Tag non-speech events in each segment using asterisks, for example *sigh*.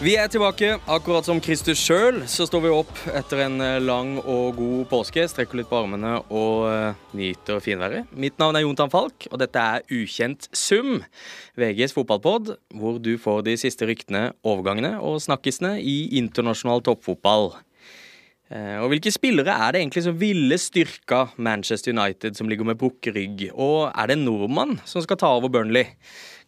Vi er tilbake. Akkurat som Kristus sjøl så står vi opp etter en eh, lang og god påske. Strekker litt på armene og uh, nyter finværet. Mitt navn er Jontan Falk, og dette er Ukjent sum, VGs fotballpod, hvor du får de siste ryktene, overgangene og snakkisene i internasjonal toppfotball. Uh, og hvilke spillere er det egentlig som ville styrka Manchester United, som ligger med brukket rygg? Og er det en nordmann som skal ta over Burnley?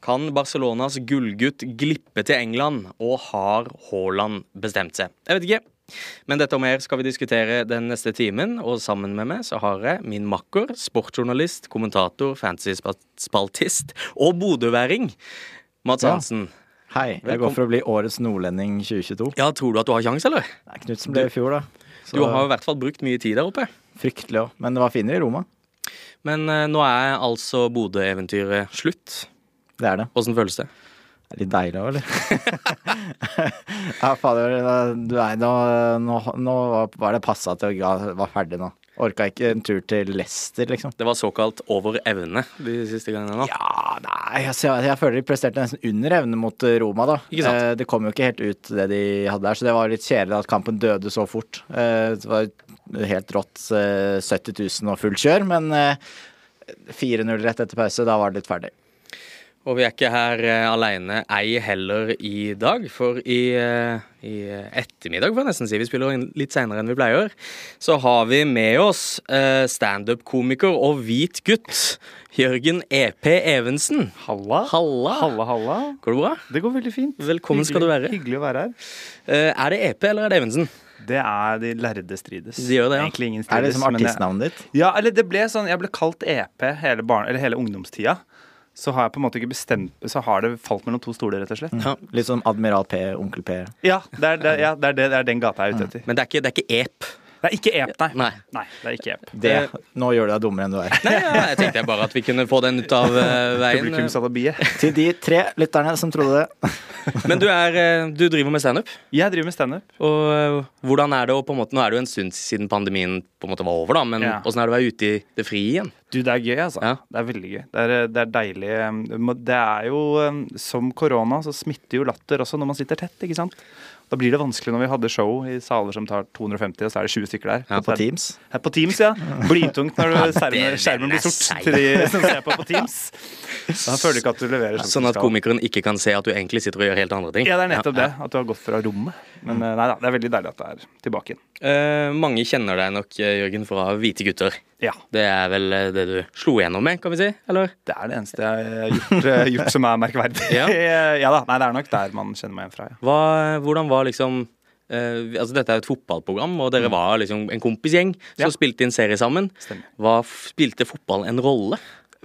Kan Barcelonas gullgutt glippe til England, og har Haaland bestemt seg? Jeg vet ikke. Men dette og mer skal vi diskutere den neste timen, og sammen med meg så har jeg min makker, sportsjournalist, kommentator, fantasy-spaltist og bodøværing, Mats Ja. Hansen. Hei, jeg Velkommen. går for å bli årets nordlending 2022. Ja, tror du at du har kjangs, eller? Det er Knut som ble i fjor, da. Så Du har i hvert fall brukt mye tid der oppe. Fryktelig òg. Men det var finere i Roma. Men uh, nå er altså Bodø-eventyret slutt. Det er det. Åssen føles det? Det er litt deilig òg, eller? *laughs* ja, fader. Du er nå, nå, nå var det passa til jeg var ferdig nå. Orka ikke en tur til Leicester, liksom. Det var såkalt over evne de siste gangene nå. Ja, nei, altså, jeg, jeg føler de presterte nesten under evne mot eh, Roma, da. Eh, det kom jo ikke helt ut det de hadde der, så det var litt kjedelig at kampen døde så fort. Eh, det var helt rått eh, 70 000 og fullt kjør, men eh, 4-0 rett etter pause, da var det litt ferdig. Og vi er ikke her eh, alene, ei heller i dag. For i, eh, i ettermiddag, får jeg nesten si, vi spiller inn litt seinere enn vi pleier, så har vi med oss eh, standup-komiker og hvit gutt Jørgen EP Evensen. Halla. Halla. Halla, halla. Går det bra? Det går veldig fint. Velkommen skal du være. Hyggelig å være her. Eh, er det EP eller er det Evensen? Det er de lærde strides. De gjør det, ja. Egentlig ingen Er det strides. liksom men jeg- artistnavnet ditt? Ja, eller det ble sånn Jeg ble kalt EP hele, barn, eller hele ungdomstida. Så har jeg på en måte ikke bestemt Så har det falt mellom to stoler, rett og slett. Ja. Litt som Admiral P, Onkel P. Ja, det er, det, ja det, er det, det er den gata jeg er ute etter. Men det er ikke, det er ikke EP. Det er ikke EP, nei. Nei. Nei, det er ikke EP. Det, nå gjør du deg dummere enn du er. Nei, ja, jeg tenkte bare at vi kunne få den ut av uh, *laughs* veien. Publikumsalibiet. *laughs* Til de tre lytterne som trodde det. *laughs* Men du, er, eh, du driver med standup. Jeg driver med standup. Og uh, hvordan er det å på en måte Nå er det jo en stund siden pandemien på en måte var over, da, men Ja. åssen er det å være ute i det frie igjen? Du, det er gøy, altså. Ja. Det er veldig gøy. Det er, det er deilig. Det er jo Som korona så smitter jo latter også når man sitter tett, ikke sant. Da blir det vanskelig når vi hadde show i saler som tar 250, og så er det 20 stykker der. Ja, på Teams. Ja, på Teams, ja. Blytungt når *laughs* skjermen, skjermen blir sort til de som ser på på Teams. Da føler du ikke at du leverer sånn Sånn at komikeren ikke kan se at du egentlig sitter og gjør helt andre ting. Ja, det er nettopp det. At du har gått fra rommet. Men eh, nei da, det er veldig deilig at det er tilbake igjen. Eh, mange kjenner deg nok, eh, Jørgen, fra Hvite gutter. Ja. Det er vel eh, det du slo igjennom med, kan vi si? Eller? Det er det eneste jeg har gjort, eh, gjort som er merkverdig. *laughs* Ja. ja da. Nei, det er nok der man kjenner meg igjen fra, ja. Hva, hvordan var liksom eh, altså Dette er jo et fotballprogram, og dere var liksom en kompisgjeng som Mm. Ja. spilte inn serie sammen. Stemmer. Hva spilte fotball en rolle?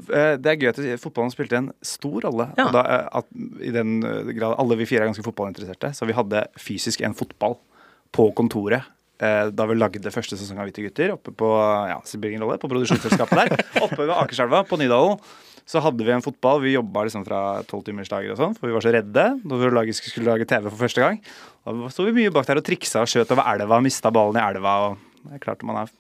Eh, Det er gøy at fotballen spilte en stor rolle. Ja. Da, at, I den grad alle vi fire er ganske fotballinteresserte, så vi hadde fysisk en fotball på kontoret. Eh, Da vi lagde første sesong av Hvite gutter, oppe på ja, rolle, på produksjonsselskapet der. *laughs* Oppe ved Akerselva, på Nydalen. Så hadde vi en fotball. Vi jobba liksom fra tolvtimersdager og sånn, for vi var så redde da vi laget- skulle lage TV for første gang. Da sto vi mye bak der og triksa og skjøt over elva, mista ballen i elva. og det er klart man er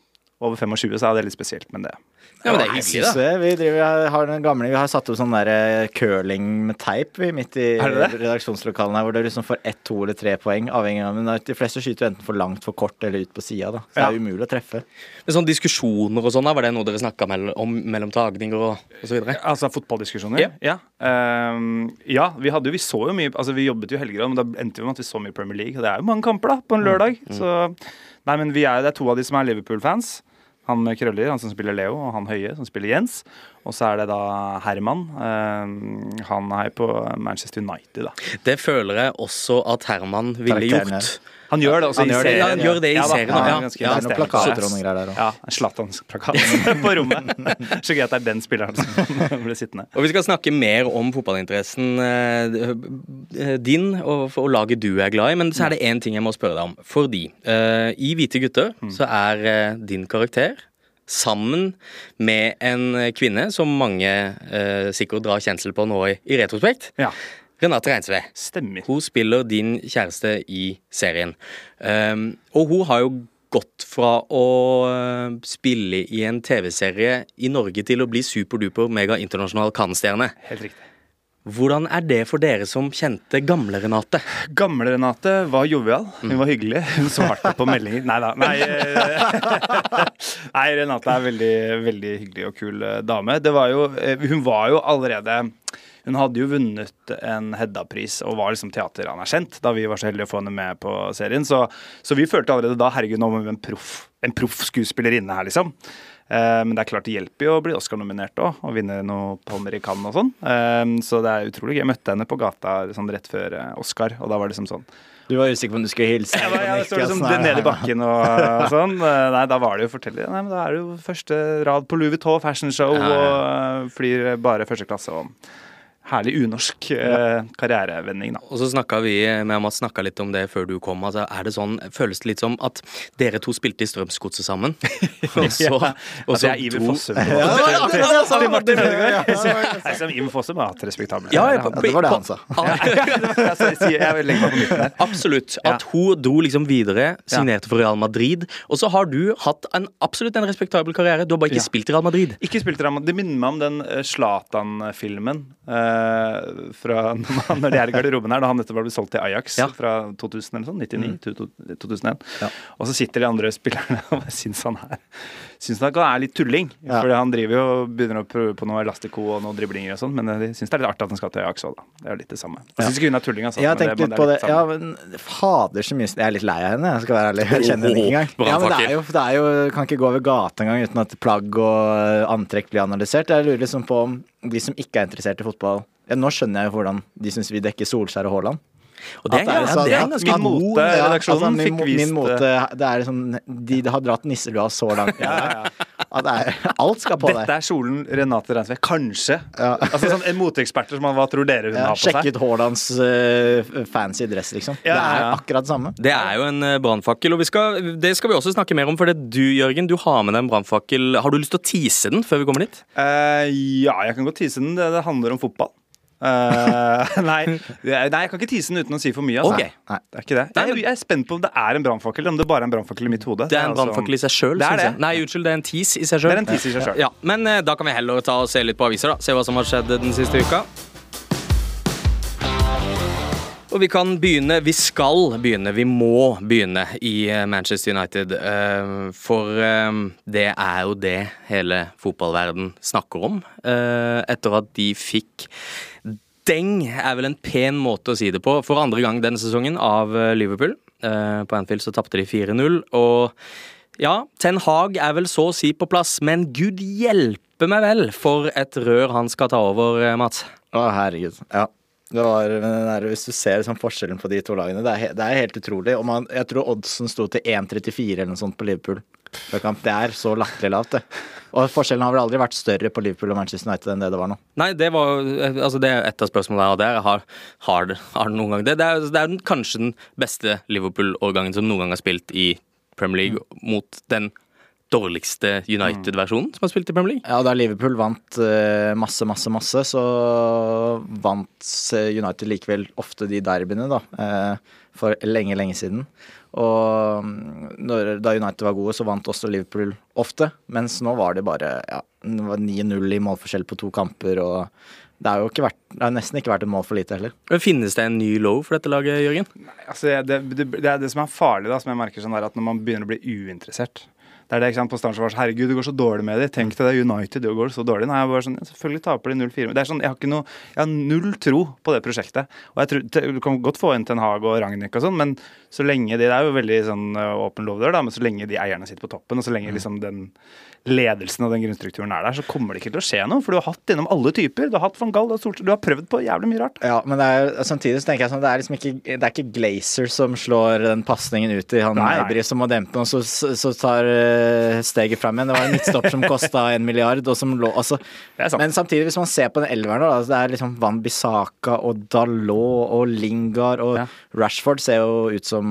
over 25, så er det litt spesielt, men det Ja, men det er hyggelig, da. det. Vi, driver, har den gamle, vi har satt opp sånn der eh, curling med teip vi, midt i redaksjonslokalene her, hvor du liksom får ett, to eller tre poeng, avhengig av Men de fleste skyter enten for langt, for kort eller ut på sida, da. Så det er umulig å treffe. Men sånn diskusjoner og sånn, var det noe dere snakka om mellom tagninger og, og så videre? Altså fotballdiskusjoner? Ja. Ja. Um, ja, vi hadde jo Vi så jo mye Altså vi jobbet jo helger, men da endte vi med at vi så mye Premier League. Og det er jo mange kamper da, på en lørdag. Så Nei, men vi er, det er to av de som er Liverpool-fans. Han med krøller, han som spiller Leo, og han høye, som spiller Jens. Og så er det da Herman. Ehm, han er på Manchester United, da. Det føler jeg også at Herman ville gjort. Han gjør det også Han i serien. ja, han gjør det i serien, er ja. ganske Ja, Det er noen plakater og noen greier der òg. Ja, en Zlatan-plakat *laughs* på rommet. Så gøy at det er den spilleren som *laughs* blir sittende. Og vi skal snakke mer om fotballinteressen eh, din og, og laget du er glad i, men så er det én ting jeg må spørre deg om. Fordi uh, i Hvite gutter så er uh, din karakter sammen med en kvinne som mange eh, sikkert drar kjensel på nå i, i retrospekt. Ja, Renate Reinsve. stemmer. Hun spiller din kjæreste i serien. Um, og hun har jo gått fra å uh, spille i en TV-serie i Norge til å bli superduper mega internasjonal Cannes-stjerne. Helt riktig. Hvordan er det for dere som kjente gamle Renate? Gamle Renate var jovial. Hun var hyggelig. Hun svarte på meldinger. Nei da. Nei, eh, *laughs* nei, Renate er veldig, veldig hyggelig og kul eh, dame. Var jo, eh, hun var jo allerede hun hadde jo vunnet en Hedda-pris og var liksom teateranerkjent da vi var så heldige å få henne med på serien. Så, så vi følte allerede da herregud, nå må vi en en proff skuespillerinne her, liksom. Eh, men det er klart det hjelper jo å bli Oscar-nominert òg, og vinne noe Palmer i Cannes og sånn. Eh, så det er utrolig gøy. Jeg møtte henne på gata sånn rett før eh, Oscar, og da var det liksom sånn Du var usikker på om du skulle hilse? Ja, jeg står liksom det nede i bakken og, og sånn. *laughs* Nei, da var det jo fortelle. Nei, men da er det jo første rad på Louis Vuitton Fashion Show og flyr bare første klasse og herlig unorsk eh, karrierevending, da. Og så snakka vi med Mats snakka litt om det før du kom. Altså, er det sånn, Føles det litt som at dere to spilte i Strømsgodset sammen? *laughs* Og så, og Altså, så er Iver Fossum. Ja, ja, ja, ja, ja, ja, Til Martin Ødegaard. ja, ja, ja. Iver Fossum hatt respektabel Ja. Ja, det var det han sa. *laughs* *laughs* Jeg legger meg på midten her. Absolutt. At hun dro liksom videre, signerte for Real Madrid. Og så har du hatt en absolutt en respektabel karriere. Du har bare ikke spilt i Real Madrid. Ikke spilt i Real Madrid. Det minner meg om den eh, Zlatan-filmen eh, fra *laughs* når de er i garderoben her, da han nettopp ble solgt til Ajax Ja. fra 2000 eller sånn, 99, to- to- 2001. Ja. Og så sitter de andre spillerne *laughs* og syns han er Syns han er litt tulling. Ja. Fordi han driver jo og begynner å prøve på noe elastico og noe driblinger og sånn, men de syns det er litt artig at han skal til Ajax òg, da. Det er jo litt det samme. Jeg syns ikke hun er tulling, altså. Jeg har tenkt litt på det. Ja, men fader så mye Jeg er litt lei av henne, jeg skal være ærlig. Jeg kjenner henne ikke engang. Ja, men det er jo, det er jo Kan ikke gå over gata engang uten at plagg og eh, antrekk blir analysert. Jeg lurer liksom på om de som ikke er interessert i fotball ja, Nå skjønner jeg jo hvordan de syns vi dekker Solskjær og Haaland. Og det er, ja, det er en ganske min god mote- Ja, redaksjonen altså, min, fikk vist, min mote Det er liksom De har dratt nisselua så langt. *laughs* Ja, ja, ja. At det er, alt skal på Dette der. er kjolen Renate Reinsve. Kanskje. Ja. Altså sånn En moteeksperter som man, Hva tror dere hun Ja, har på seg? Sjekket Haalands uh, fancy dress, liksom. Ja, det er akkurat det samme. Det er jo en eh, brannfakkel, og vi skal, det skal vi også snakke mer om. For det du, Jørgen, du har med deg en brannfakkel. Har du lyst til å tease den før vi kommer dit? Uh, ja, jeg kan godt tease den. Det, det handler om fotball. Eh, *laughs* nei, nei, jeg kan ikke tease den uten å si for mye. Altså. Okay. Nei. Det er ikke det. Jeg, jeg er spent på om det er en brannfakkel, eller om det bare er en brannfakkel i mitt hode. Det er en altså- brannfakkel i seg sjøl. Nei, unnskyld, det er en tease i seg sjøl. Selv. Ja, men uh, da kan vi heller ta og se litt på aviser, da. Se hva som har skjedd den siste uka. Og vi kan begynne, vi skal begynne, vi må begynne i eh, Manchester United. For det er jo det hele fotballverden snakker om. Etter at de fikk deng, er vel en pen måte å si det på, for andre gang denne sesongen av eh, Liverpool. Eh, På Anfield så tapte de 4-0. Og ja, Ten Hag er vel så å si på plass, men gud hjelpe meg vel for et rør han skal ta over, eh, Mats. Å, herregud. Ja. Var, der, hvis du ser sånn forskjellen på de to lagene, det er, det er helt utrolig. Man, jeg tror oddsen sto til 1,34 eller noe sånt på Liverpool. Før. Det er så latterlig lavt, det. Og forskjellen har vel aldri vært større på Liverpool og Manchester United enn det det var nå. Nei, det var altså det er et av spørsmålene jeg hadde. Har, har, har det noen gang det? Det er, det er kanskje den beste Liverpool-årgangen som noen gang har spilt i Premier League, mot den dårligste United-versjonen som har spilt i Premier League. Ja, da Liverpool vant eh, masse, masse, masse, så vant eh, United likevel ofte de derbyene, da. eh, for lenge, lenge siden. Og mm, når, da United var gode, så vant også Liverpool ofte. Mens nå var det bare ja, 9-0 i målforskjell på to kamper, og det har jo ikke vært, det har nesten ikke vært et mål for lite heller. Finnes det en ny low for dette laget, Jørgen? Altså, det, det, det er det som er farlig, da, som jeg merker sånn der, at når man begynner å bli uinteressert. Det er det, ikke sant, På starten var sånn Herregud, det går så dårlig med dem. Tenk deg det, United, det går så dårlig. Nei, jeg bare sånn, Selvfølgelig taper de 0-4. Det er sånn, Jeg har ikke noe, jeg har null tro på det prosjektet. Og jeg tror, Du kan godt få inn Ten Hag og Ragnhild og sånn, men så lenge de, Det er jo veldig sånn uh, åpen lovdør da, men så lenge de eierne sitter på toppen, og så lenge liksom den ledelsen og den grunnstrukturen er der, så kommer det ikke til å skje noe. For du har hatt innom alle typer. Du har hatt van Gaal, du har, du har prøvd på jævlig mye rart. Ja, men det er, samtidig så tenker jeg sånn, det er liksom ikke, det er ikke Glazer som slår den pasningen ut i han. Eibri som må dempe den, og så, så, så tar eh, steget fram igjen. Det var en midtstopp som kosta en milliard, og som lå altså. Men samtidig, hvis man ser på den elveren, da, altså, det er liksom Van Bissaka og Dalot og Lingard og Ja. Rashford ser jo ut som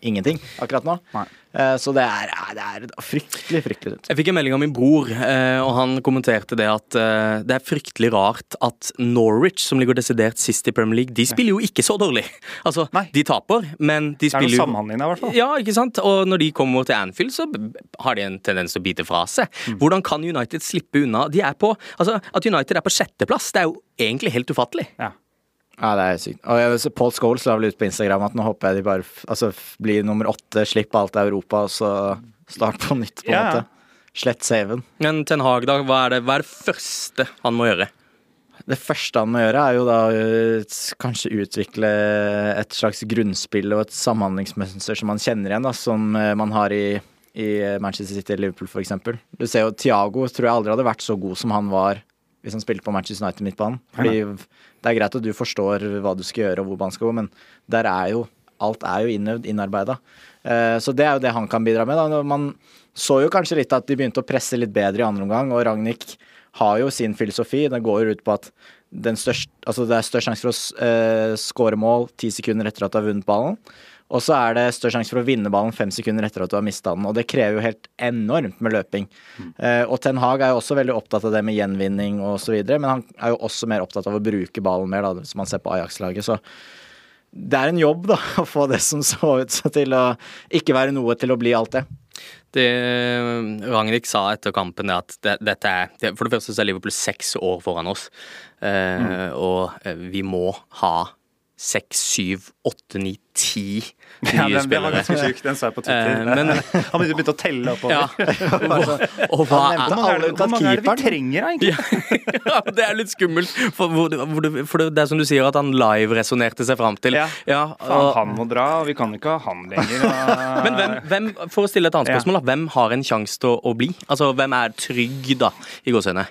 ingenting akkurat nå. Nei. Eh, Så det er, det er fryktelig, fryktelig tynt. Jeg fikk en melding av min bror, eh, og han kommenterte det at eh, det er fryktelig rart at Norwich, som ligger desidert sist i Premier League, de spiller jo ikke så dårlig. *laughs* Altså, Nei. de taper, men de spiller jo Det er noe samhandling der, i hvert fall. Ja, ikke sant? Og når de kommer til Anfield, så har de en tendens til å bite fra seg. Mm. Hvordan kan United slippe unna? De er på, altså, at United er på sjetteplass, det er jo egentlig helt ufattelig. Ja. Ja, det er sykt. Og jeg- Paul Scholes la vel ut på Instagram at nå håper jeg de bare altså, blir nummer åtte, slipp alt i Europa, og så start på nytt, på en ja. måte. Slett saven. Men Ten Hag, da, hva er, det, hva er det første han må gjøre? Det første han må gjøre, er jo da øh, kanskje utvikle et slags grunnspill og et samhandlingsmønster som man kjenner igjen, da, som øh, man har i, i Manchester City eller Liverpool, f.eks. Du ser jo Thiago tror jeg aldri hadde vært så god som han var hvis han spilte på Manchester United midtbanen. Fordi det er greit at du forstår hva du skal gjøre og hvor man skal gå, men der er jo Alt er jo innøvd, innarbeida. Eh, Så det er jo det han kan bidra med. Da. Man så jo kanskje litt at de begynte å presse litt bedre i andre omgang, og Ragnhild har jo sin filosofi. Den går jo ut på at største, altså det er størst sjanse for å skåre mål ti sekunder etter at du har vunnet ballen. Og så er det større sjanse for å vinne ballen fem sekunder etter at du har mista den. Og det krever jo helt enormt med løping. Eh, og Ten Hag er jo også veldig opptatt av det med gjenvinning osv., men han er jo også mer opptatt av å bruke ballen mer, da, hvis man ser på Ajax-laget. Så det er en jobb, da, *laughs* å få det som så ut til å ikke være noe til å bli alt det. Det Ragnhild sa etter kampen, er at det, dette er det, For det første så er Liverpool seks år foran oss. Eh, Og eh, vi må ha seks, syv, åtte, ni, ti Ja, nye den, den var spillere. ganske syk, Den så jeg på Twitter. Eh, men- *laughs* Han begynte å telle oppover. Ja. *laughs* Og hva Han nevnte er alle det, hvor unntatt er det vi trenger trenger, egentlig? *laughs* ja, Det er litt skummelt, for, for det, er som du sier, at han live-resonnerte seg fram til. Ja. ja og, han må dra, og vi kan ikke ha han lenger. og- men hvem, hvem, for å stille et annet spørsmål, da, hvem har en sjanse til å, å bli? Altså, Hvem er trygg, da, i gåseøyne?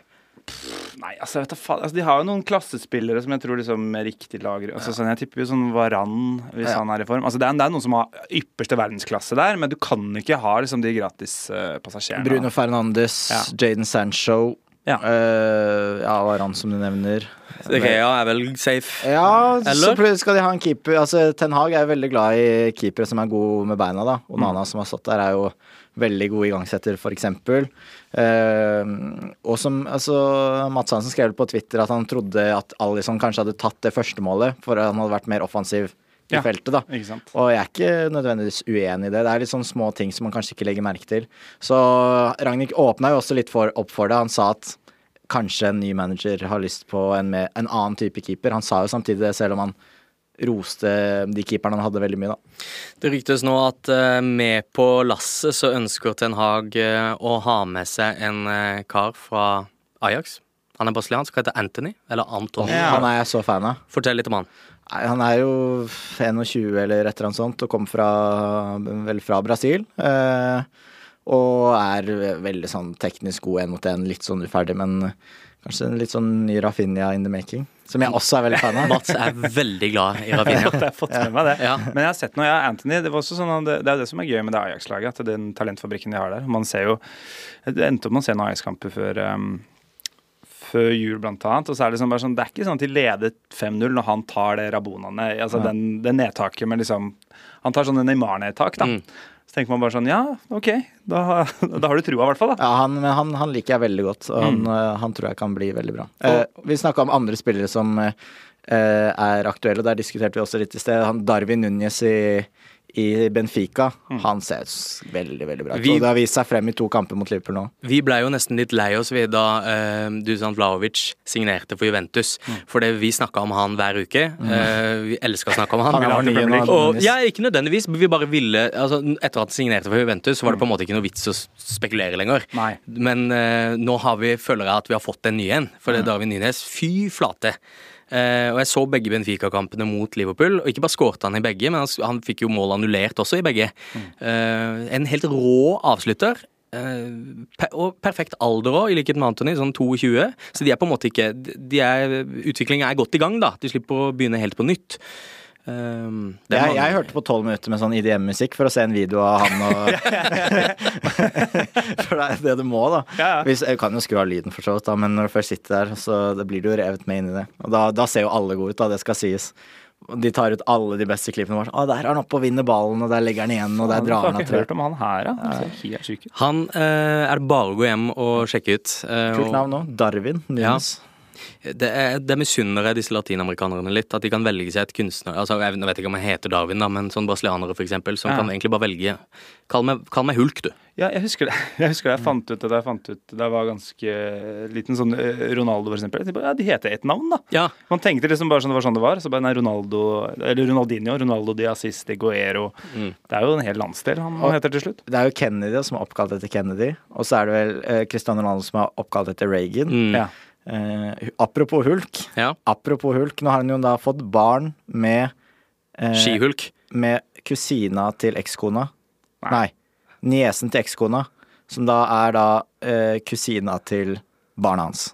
Nei, altså, vet du, altså, De har jo noen klassespillere som jeg tror liksom er riktig lager. Altså, sånn, jeg tipper jo sånn Varan, hvis Ja. han er i form. Altså, det, er, det er noen som har ypperste verdensklasse der, men du kan ikke ha liksom, de gratispassasjerene. Bruno Fernandes, Ja. Jaden Sancho Ja. Uh, Ja, Varan, som du nevner. Rea er vel safe? Ja, så Eller? plutselig skal de ha en keeper Altså, Ten Hag er veldig glad i keepere som er gode med beina, da. Og Nana mm. som har stått der, er jo veldig god igangsetter, for eksempel. Eh, og som altså, Mats Hansen skrev på Twitter at han trodde at Alison kanskje hadde tatt det første målet, for han hadde vært mer offensiv i Ja. feltet, da. Ikke sant? Og jeg er ikke nødvendigvis uenig i det. Det er litt sånne små ting som man kanskje ikke legger merke til. Så Ragnhild åpna jo også litt for, opp for det. Han sa at kanskje en ny manager har lyst på en, med, en annen type keeper. Han sa jo samtidig det, selv om han roste de keeperne han hadde veldig mye, da. Det ryktes nå at eh, med på lasset så ønsker Ten Hag eh, å ha med seg en eh, kar fra Ajax. Han er brasiliansk, heter Anthony, eller Anton. Ja. Han er jeg så fan av. Fortell litt om han. Nei, Han er jo 21 eller et eller annet sånt og kom fra, vel fra Brasil. Eh, og er veldig sånn teknisk god én mot én, litt sånn uferdig, men kanskje en litt sånn ny Rafinha in the making. Som jeg også er veldig fan av. Mats er veldig glad i Rafinha. *laughs* Jeg har fått med meg det. Ja. Men jeg har sett noe, ja, Anthony, det, var også sånn, det, det er jo det som er gøy med det Ajax-laget. At den talentfabrikken de har der. Man ser jo Det endte opp med å se noen Ajax-kamper før um, før jul, blant annet. Og så er det, sånn, bare sånn, det er ikke sånn at de leder 5-0 når han tar det Rabonaene. Altså Ja. den, det nedtaket med liksom Han tar sånne Neymar-nedtak, da. Mm. Så tenker man bare sånn Ja, OK, da, *laughs* da har du trua, i hvert fall. da. Ja, han, han, han liker jeg veldig godt, og han, eh, han tror jeg kan bli veldig bra. Eh, vi snakka om andre spillere som eh, er aktuelle, og der diskuterte vi også litt i sted. Han Darwin Núñez i, i Benfica, han ser veldig, veldig bra ut. Vi- Og det har vist seg frem i to kamper mot Liverpool nå. Vi ble jo nesten litt lei oss ved da uh, Dusan Vlaovic signerte for Juventus. Fordi vi snakka om han hver uke. Uh, vi elska å snakke om han. Han nye nå, Og ja, ikke nødvendigvis. Vi bare ville altså, Etter at han signerte for Juventus, så var det på en måte ikke noe vits å spekulere lenger. Nei. Men uh, nå har vi, føler jeg at vi har fått en ny en. For det er Darwin Nynes. Fy flate. Eh, og jeg så begge Benfica-kampene mot Liverpool, og ikke bare skårte han i begge, men han, han fikk jo mål annullert også i begge. Eh, en helt rå avslutter. eh, og perfekt alder òg, i likhet med Anthony, sånn 22. Så de er på en måte ikke de er, Utviklingen er godt i gang, da. De slipper å begynne helt på nytt. Um, Jeg, mange- jeg hørte på tolv minutter med sånn IDM-musikk for å se en video av han og *laughs* For det er det du må, da. Ja, ja. Hvis, jeg kan jo skru av lyden, for så vidt, da, men når du først sitter der, så det blir du jo revet med inn i det. Og da, da ser jo alle gode ut, da, det skal sies. De tar ut alle de beste klippene. våre. å, der er han oppe og vinner ballen, og der legger han igjen, og der drar han av ikke hørt om han her, da. Han. Han uh, er bare å gå hjem og sjekke ut. Uh, Kult navn nå. Darwin Nunes. Det, er, det misunner jeg disse latinamerikanerne litt. At de kan velge seg et kunstner altså, Jeg vet ikke om han heter Darwin, da, men sånn brasilianere, for eksempel, som Ja. kan egentlig bare velge Kall meg, kall meg Hulk, du. Ja, jeg husker det. *laughs* Jeg husker det. Jeg fant ut det da jeg fant ut da jeg var ganske liten. Sånn eh, Ronaldo, for eksempel. Bare, Ja, de heter ett navn, da. Ja, Man tenkte liksom bare sånn det var sånn det var. Så bare nei, Ronaldo Eller Ronaldinho, Ronaldo de Assis de Guero. Mm. Det er jo en hel landsdel han Og- heter til slutt. Det er jo Kennedy som er oppkalt etter Kennedy. Og så er det vel eh, Cristiano Ronaldo som er oppkalt etter Reagan. mm. Ja. Eh, apropos Hulk. ja. Apropos Hulk, nå har han jo da fått barn med eh, Skihulk. Med kusina til ekskona. Nei. Nei. Niesen til ekskona. Som da er da eh, kusina til barna hans.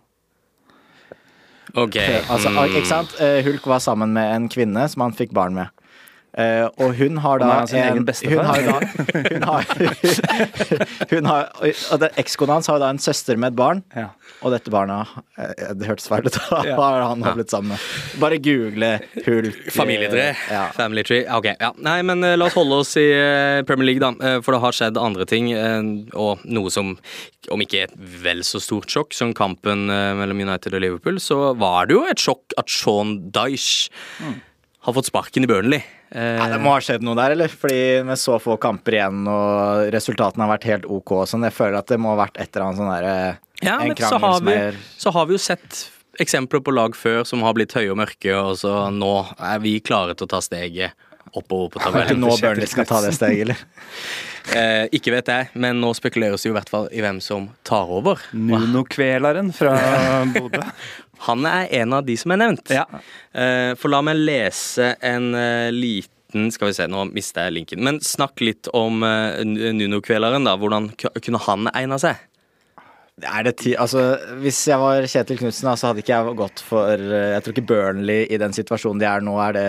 OK. Altså, mm. ikke sant? Eh, Hulk var sammen med en kvinne som han fikk barn med. Uh, og hun har da egen en bestefar. Hun har, da, *laughs* hun har, *laughs* hun har Og ekskona hans har da en søster med et barn. Ja. Og dette barna eh, Det hørtes feil ut. *laughs* Ja. Har han blitt sammen med. Bare google Hulk. eh, Familietre. Ja. Family tree. Ok, ja. Nei, men eh, la oss holde oss i Premier League, da. For det har skjedd andre ting. og noe som, om ikke et vel så stort sjokk som kampen mellom United og Liverpool, så var det jo et sjokk at Sean Dyche har fått sparken i Burnley. Eh, Ja, det må ha skjedd noe der, eller? Fordi med så få kamper igjen, og resultatene har vært helt OK og sånn, jeg føler at det må ha vært et eller annet sånn derre ja, En men så har, som vi, er så har vi jo sett eksempler på lag før som har blitt høye og mørke, og så nå er vi klare til å ta steget oppover på tabellen. nå Burnley skal ta det steget, eller? *laughs* Eh, ikke vet jeg, men nå spekuleres det jo i hvert fall i hvem som tar over. Nuno-kveleren fra *laughs* Bodø. Han er en av de som er nevnt. Ja. Eh, for la meg lese en eh, liten Skal vi se, nå mister jeg linken. Men snakk litt om eh, Nuno-kveleren, da. Hvordan kunne han egna seg? Er det ti, altså, hvis jeg var Kjetil Knutsen, så hadde ikke jeg gått for eh, Jeg tror ikke Burnley i den situasjonen de er nå, er det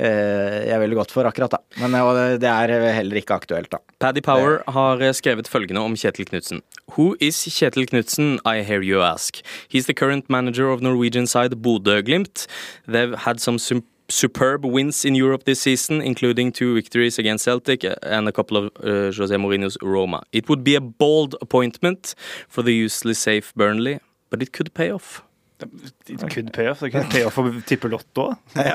eh, jeg ville gått for akkurat da. Men eh, det- det er heller ikke aktuelt, da. Paddy Power har eh, skrevet følgende om Kjetil Knutsen. Who is Kjetil Knutsen, I hear you ask. He's the current manager of Norwegian side Bodø-Glimt. They've had some superb wins in Europe this season, including two victories against Celtic and a couple of uh, Jose Mourinho's Roma. It would be a bold appointment for the usually safe Burnley, but it could pay off. It could pay off. Det kunne pay off å tippe lotto òg. *laughs* Nei,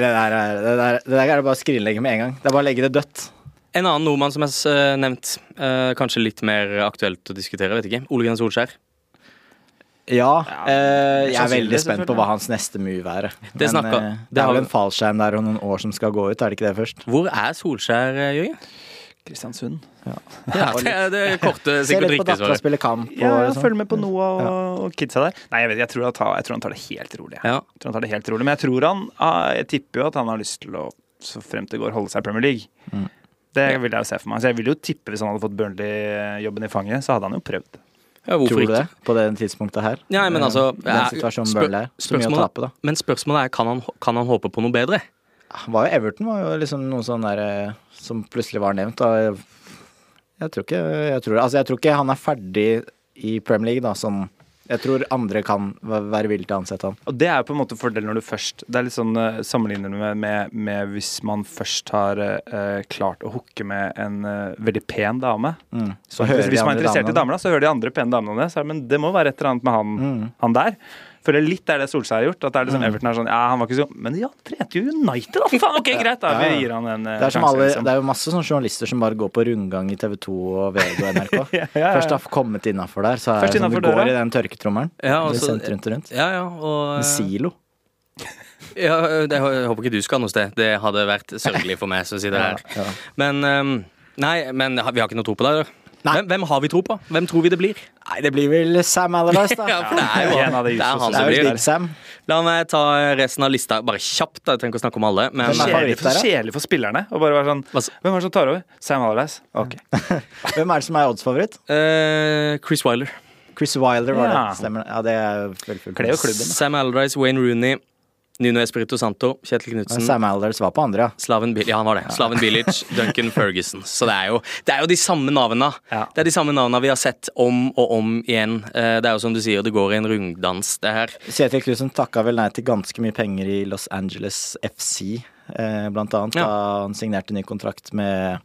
det der, er, det der, det der er det bare å skrinlegge med en gang. Det er bare å legge det dødt. En annen nordmann som er nevnt, eh, kanskje litt mer aktuelt å diskutere, vet ikke. Ole Grenn Solskjær. Ja, eh, jeg er veldig spent på hva hans neste move er. Det snakka- eh, det det er har- vel en fallskjerm der og noen år som skal gå ut, er det ikke det først? Hvor er Solskjær, eh, Jørgen? Kristiansund. Ja, *laughs* det er det korte, *laughs* Se sikkert litt på riktige dattera svaret. spille kamp. Og, Ja, liksom. følg med på Noah og, og kidsa der. Nei, jeg, vet, jeg, tror tar, jeg tror han tar det helt rolig. jeg. Ja. Jeg tror han tar det helt rolig. Men jeg tror han ah, Jeg tipper jo at han har lyst til å, så frem til det går, holde seg i Premier League. Mm. Det vil jeg jo se for meg. Så jeg vil jo tippe hvis han hadde fått Burnley-jobben i fanget, så hadde han jo prøvd. Ja, Tror du det på det tidspunktet her? Ja, men altså, Eh, Den situasjonen spør- Burnley er. Så mye å tape, da. Men spørsmålet er kan han, kan han håpe på noe bedre. Var jo Everton var jo liksom noe sånn der eh, som plutselig var nevnt. Da. Jeg tror ikke jeg tror, altså jeg tror ikke han er ferdig i Premier League, da, som jeg tror andre kan være villige til å ansette han. Og det er jo på en måte fordelen når du først Det er litt sånn uh, sammenlignet med, med, med hvis man først har uh, klart å hooke med en uh, veldig pen dame. Mm. Så hvis de man er interessert interessert i damer, da, så hører de andre pene damene det, men det må være et eller annet med han, Mm. han der. Føler jeg litt er det Solskjær har gjort. At det er liksom Mm. Everton er sånn Ja, han var ikke så Men ja, trente jo United, da! *laughs* Faen, ok, greit, da. Vi gir han en eh, Det er, sjanse, alle, liksom. det er jo masse sånne journalister som bare går på rundgang i TV 2 og VG og NRK. *laughs* Ja, ja, ja. Først har kommet innafor der, så er det sånn innenfor du går i den tørketrommelen. Ja, Blir altså- sendt rundt og rundt. Ja, ja, og En silo. *laughs* ja, det, Jeg håper ikke du skal noe sted. Det hadde vært sørgelig for meg som sitter her. Ja. Men um, Nei, men vi har ikke noe tro på deg? Nei. Hvem, hvem har vi tro på? Hvem tror vi det blir? Nei, det blir vel Sam Allardyce, da. *laughs* Ja, for det er jo En av de det er han som blir. Sam. La meg ta resten av lista bare kjapt. da. Jeg trenger ikke å snakke om alle. Men er Kjedelig for, kjedelig for spillerne. Og bare være sånn Hvem er det som tar over? Sam Allardyce? Ok. *laughs* Hvem er det som er oddsfavoritt? Uh, Chris Wilder. Chris Wilder var Ja. det. Stemmer. Ja, det er fullt. Klubben. Sam Allardyce, Wayne Rooney, Nuno Espirito Santo, Kjetil Knutsen, Sam Alders var på andre, ja. Slaven ja, han var det. Slaven Bilic, *laughs* Duncan Ferguson. Så det er jo, det er jo de samme navnene. Ja. Det er de samme navnene vi har sett om og om igjen. Eh, Det er jo som du sier, det går i en runddans, det her. Kjetil Knutsen takka vel nei til ganske mye penger i Los Angeles FC, eh, blant annet, da han signerte ny kontrakt med,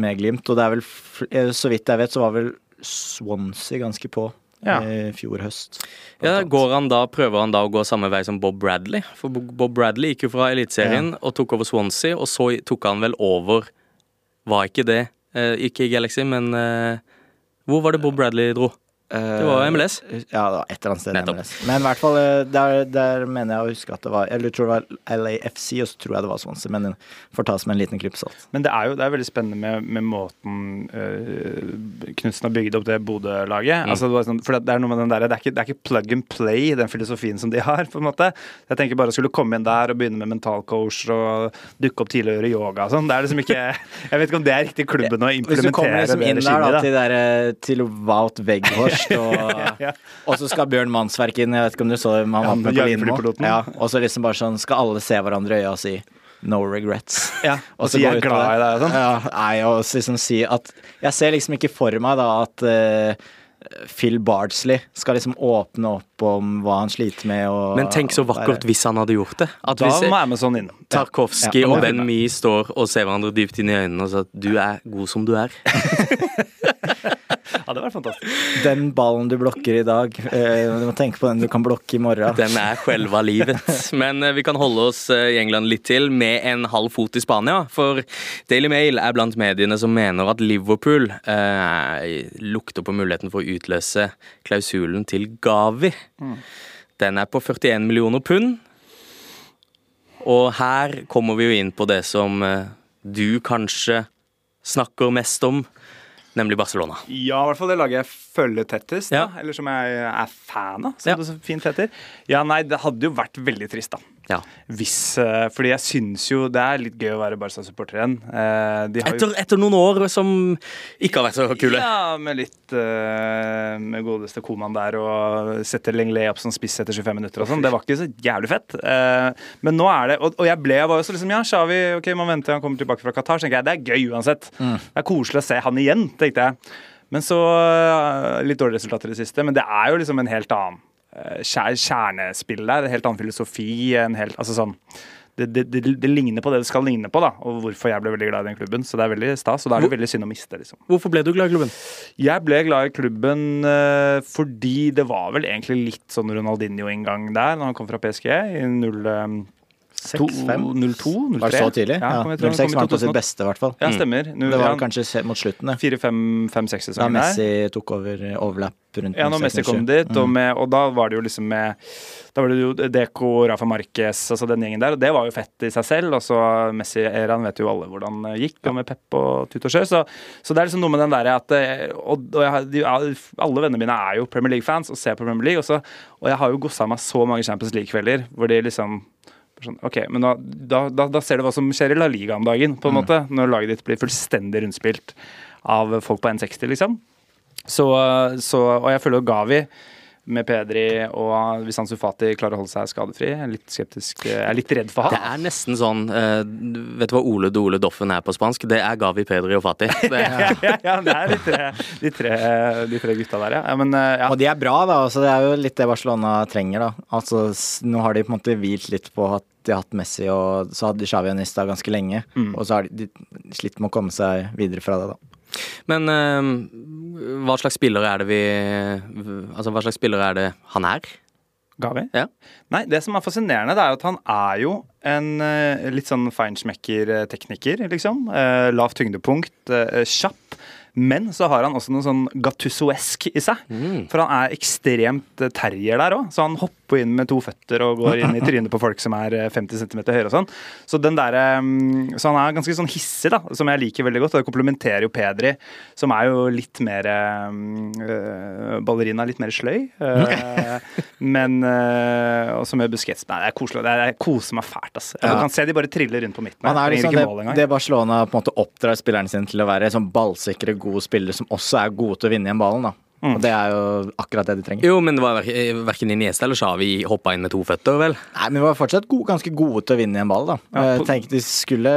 med Glimt. Og det er vel, eh, så vidt jeg vet, så var vel Swansea ganske på Ja. i fjor høst. Ja, går han da, Prøver han da å gå samme vei som Bob Bradley? For Bob Bradley gikk jo fra Eliteserien og tok over Swansea, og så tok han vel over Var ikke det eh, Ikke i Galaxy, men eh, Hvor var det Bob Bradley dro? Det var MLS. Ja, det var et eller annet sted Nettopp. MLS. Men i hvert fall, eh, der, der mener jeg å huske at det var Eller jeg tror det var LAFC, og så tror jeg det var Swansea, men det får tas med en liten klype salt. Men det er jo det er veldig spennende med, med måten uh, Knutsen har bygd opp det Bodø-laget. Mm. Altså, det, sånn, for det er noe med den der, det, er ikke, det er ikke plug and play, den filosofien som de har. på en måte. Jeg tenker bare å skulle komme inn der og begynne med mentalcoach og dukke opp tidlig og gjøre yoga og sånn. Det er liksom ikke *laughs* Jeg vet ikke om det er riktig klubben å implementere Hvis du kommer liksom inn der da, til, der, eh, til Wout Weghorst, og, *laughs* Ja. og så skal Bjørn Mannsverk inn, jeg vet ikke om du så det, han Ja, var på. Lindmo. Ja, og så liksom bare sånn, skal alle se hverandre i øya og si no regrets. Ja, og så gå jeg er glad i deg og sånn. Ja, nei, og liksom si at Jeg ser liksom ikke for meg da at uh, Phil Bardsley skal liksom åpne opp om hva han sliter med. Og Men tenk så vakkert hvis han hadde gjort det. At Da hvis må Amazon inn. Tarkovskij Ja, og. Ben Mee står og ser hverandre dypt inn i øynene og sier at du er god som du er. *laughs* Ja, det var fantastisk. Den ballen du blokker i dag, eh, du må tenke på den du kan blokke i morgen. Den er selve livet. Men eh, vi kan holde oss eh, i England litt til med en halv fot i Spania. For Daily Mail er blant mediene som mener at Liverpool eh, lukter på muligheten for å utløse klausulen til Gavi. Den er på 41 millioner pund. Og her kommer vi jo inn på det som eh, du kanskje snakker mest om, nemlig Barcelona. Ja, i hvert fall det laget jeg følger tettest, da. Ja. eller som jeg er fan av, som det så fint heter. Ja, nei, det hadde jo vært veldig trist, da. Ja. Hvis eh, Fordi jeg syns jo det er litt gøy å være Barca-supporter igjen. Eh, har jo- Etter, etter noen år som ikke har vært så kule. Ja, med litt eh, Med godeste Koman der og setter Lenglet opp som spiss etter 25 minutter og sånn. Det var ikke så jævlig fett. Men nå er det Og, og jeg ble jeg var jo så liksom Ja, Shawi, ok, man venter han kommer tilbake fra Qatar. Så tenker jeg det er gøy uansett. Det er koselig å se han igjen, tenkte jeg. Men så Litt dårlige resultater i det siste, men det er jo liksom en helt annen kjernespill der. En helt annen filosofi. En helt, altså sånn det, det, det, det ligner på det det skal ligne på, da, og hvorfor jeg ble veldig glad i den klubben. Så det er veldig stas, og da er det veldig synd å miste, liksom. Hvorfor ble du glad i klubben? Jeg ble glad i klubben eh, fordi det var vel egentlig litt sånn Ronaldinho-inngang der, når han kom fra PSG i 0, eh, 6-5? 02? 03? Var det så tidlig? Ja, Ja, kom, jeg tror han 06 var på sitt beste, i hvert fall. Ja, stemmer. Nå- Det var kanskje mot slutten, det. 4-5-6 Da der. Da Messi tok over overlapp rundt Ja, når Messi kom dit, Mm. og, med, og da var det jo liksom med Da var det jo Deco, Rafa Marquez, altså den gjengen der, og det var jo fett i seg selv. Og så Messi-eraen vet jo alle hvordan det gikk, og med Pep og tut og kjør. Så, så det er liksom noe med den derre at eh, Og, og jeg, de, alle vennene mine er jo Premier League-fans og ser på Premier League, og, så, og jeg har jo gossa meg så mange Champions League-kvelder hvor de liksom Sånn, ok, men da, da, da, ser du hva som skjer i La Liga om dagen, på en måte. Når laget ditt blir fullstendig rundspilt av folk på 1,60, liksom. Så, så, og jeg føler jo Gavi med Pedri og hvis Ansu Fati klarer å holde seg skadefri. Jeg er litt skeptisk. Jeg er litt redd for Det er nesten sånn eh, Vet du hva Ole Dole Doffen er på spansk? Det er Gavi, Pedri og Fati. *laughs* Det, ja, ja, det er de tre, de tre, de tre gutta der, ja. ja men eh, ja. Og de er bra, da. Altså, det er jo litt det Barcelona trenger, da. Altså, nå har de på en måte hvilt litt på at de har hatt Messi, og så hadde Xavi og Nista ganske lenge. Mm. Og så har de, de slitt med å komme seg videre fra det, da. men eh, hva slags spiller er det vi Altså, hva slags spiller er det han er? Gavi? Ja. Nei, det som er fascinerende, det er jo at han er jo en eh, litt sånn feinschmecker-tekniker, liksom. Eh, lavt tyngdepunkt, eh, kjapp. Men så har han også noe sånn gattussoesk i seg. For han er ekstremt eh, terrier der òg. Så han hopper inn med to føtter og går inn i trynet på folk som er eh, 50 cm høyere og sånn. Så, den der, eh, så han er ganske sånn hissig, da, som jeg liker veldig godt. Og det komplementerer jo Pedri, som er jo litt mer øh, Ballerina, litt mer sløy. Øh, *laughs* men øh, Og som gjør Busquets Nei, det er koselig. Det er, jeg koser meg fælt. Jeg Ja. kan se de bare triller rundt på midten. Han er liksom det, det Barcelona på en måte oppdrar spillerne sin til å være sånn ballsikre, gode spillere som også er gode til å vinne igjen ballen, da. Og det er jo akkurat det de trenger. Jo, men det var ver- verken Iniesta eller Xavi hoppa inn med to føtter, vel? Nei, men de var fortsatt gode, ganske gode til å vinne i en ball, da. Ja, på- tenkte de skulle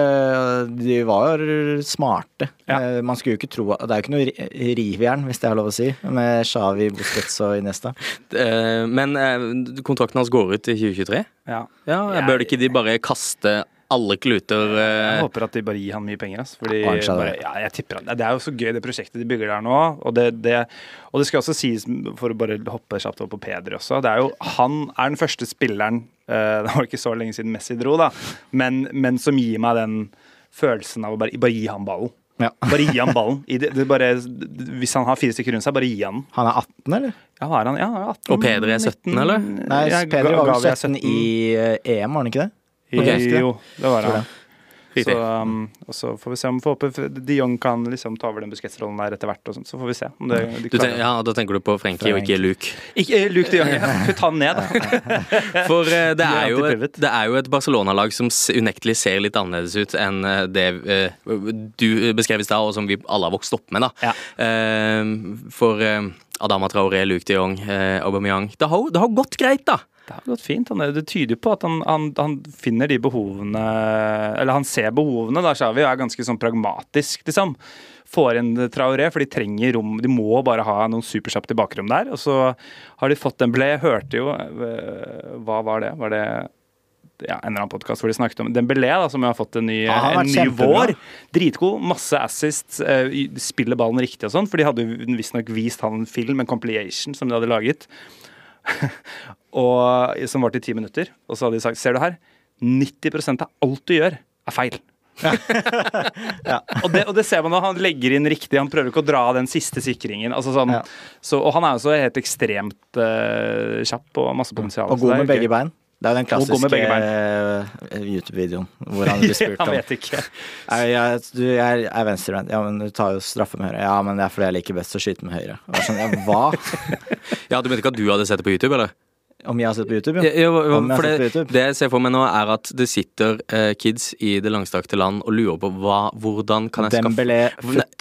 De var smarte. Ja. Eh, Man skulle jo ikke tro Det er jo ikke noe rivjern, hvis det er lov å si, med Xavi, Busquets og Iniesta. *laughs* Eh, Men eh, kontrakten hans går ut i 2023. Ja. Ja, Bør ikke de bare kaste alle kluter Jeg eh, håper at de bare gir han mye penger. Altså, fordi Ja, bare, det. ja, jeg tipper han. Det er jo så gøy det prosjektet de bygger der nå. Og det, det, og det skal også sies, for å bare hoppe kjapt over på Peder også, det er jo Han er den første spilleren uh, *laughs* Det var ikke så lenge siden Messi dro, da, men, men som gir meg den følelsen av å bare, bare gi han ballen. Ja. *laughs* Bare gi han ballen. I det, det bare, hvis han har fire stykker rundt seg, bare gi han den. Han er 18, eller? Ja, han, ja, 18, Og Peder er 17, eller? Nei, Peder var vel er 17 i eh, EM, var han ikke det? I, Ok. Jo, det var han. det. Så, um, og så får vi se om håper de Jong kan liksom ta over den Busquets-rollen der etter hvert. Og sånt, så får vi se om det, de du ten, ja, Da tenker du på Frenkie og ikke Luke. Ikke eh, Luke de Jong, ja. *laughs* Ta den ned, da. *laughs* For uh, det, er jo, det er jo et Barcelona-lag som unektelig ser litt annerledes ut enn eh, det uh, du beskrev i stad, og som vi alle har vokst opp med. da. Ja. Uh, For Adama Traoré, Luke de Jong, Aubameyang det har, det har gått greit, da. Det har gått fint. Han, det tyder jo på at han, han, han finner de behovene Eller han ser behovene, da, Shawi, og er ganske sånn pragmatisk, liksom. Får inn Traoré, for de trenger rom. De må bare ha noen superkjapt i bakrom der. Og så har de fått Dembélé. Jeg hørte jo eh, Hva var det? Var det ja, en eller annen podkast hvor de snakket om Dembélé, da, som har fått en ny, Ja, en ny vår. Dritgod. Masse assists. eh, spiller ballen riktig og sånn. For de hadde visstnok vist han en film, en compilation, som de hadde laget. *laughs* og, som varte i ti minutter. Og så hadde de sagt Ser du her? 90% av alt du gjør, er feil. *laughs* og, det, og det ser man når han legger inn riktig. Han prøver ikke å dra den siste sikringen. Altså sånn, Ja. så, og han er jo så helt ekstremt uh, kjapp og masse potensial. Og god med begge bein. Det er jo den klassiske eh, YouTube-videoen hvor han blir *laughs* spurt han om vet ikke. Jeg, jeg, du, jeg er venstrevendt. Ja, men du tar jo straffe med høyre. Ja, men det er fordi jeg liker best å skyte med høyre. Sånn, ja, hva? *laughs* Ja, Du mente ikke at du hadde sett det på YouTube? eller? Om jeg har sett på YouTube, Ja, jo. ja, Om jeg det, på det, YouTube. det jeg ser for meg nå, er at det sitter eh, kids i det langstrakte land og lurer på hva, hvordan, kan jeg skaffe,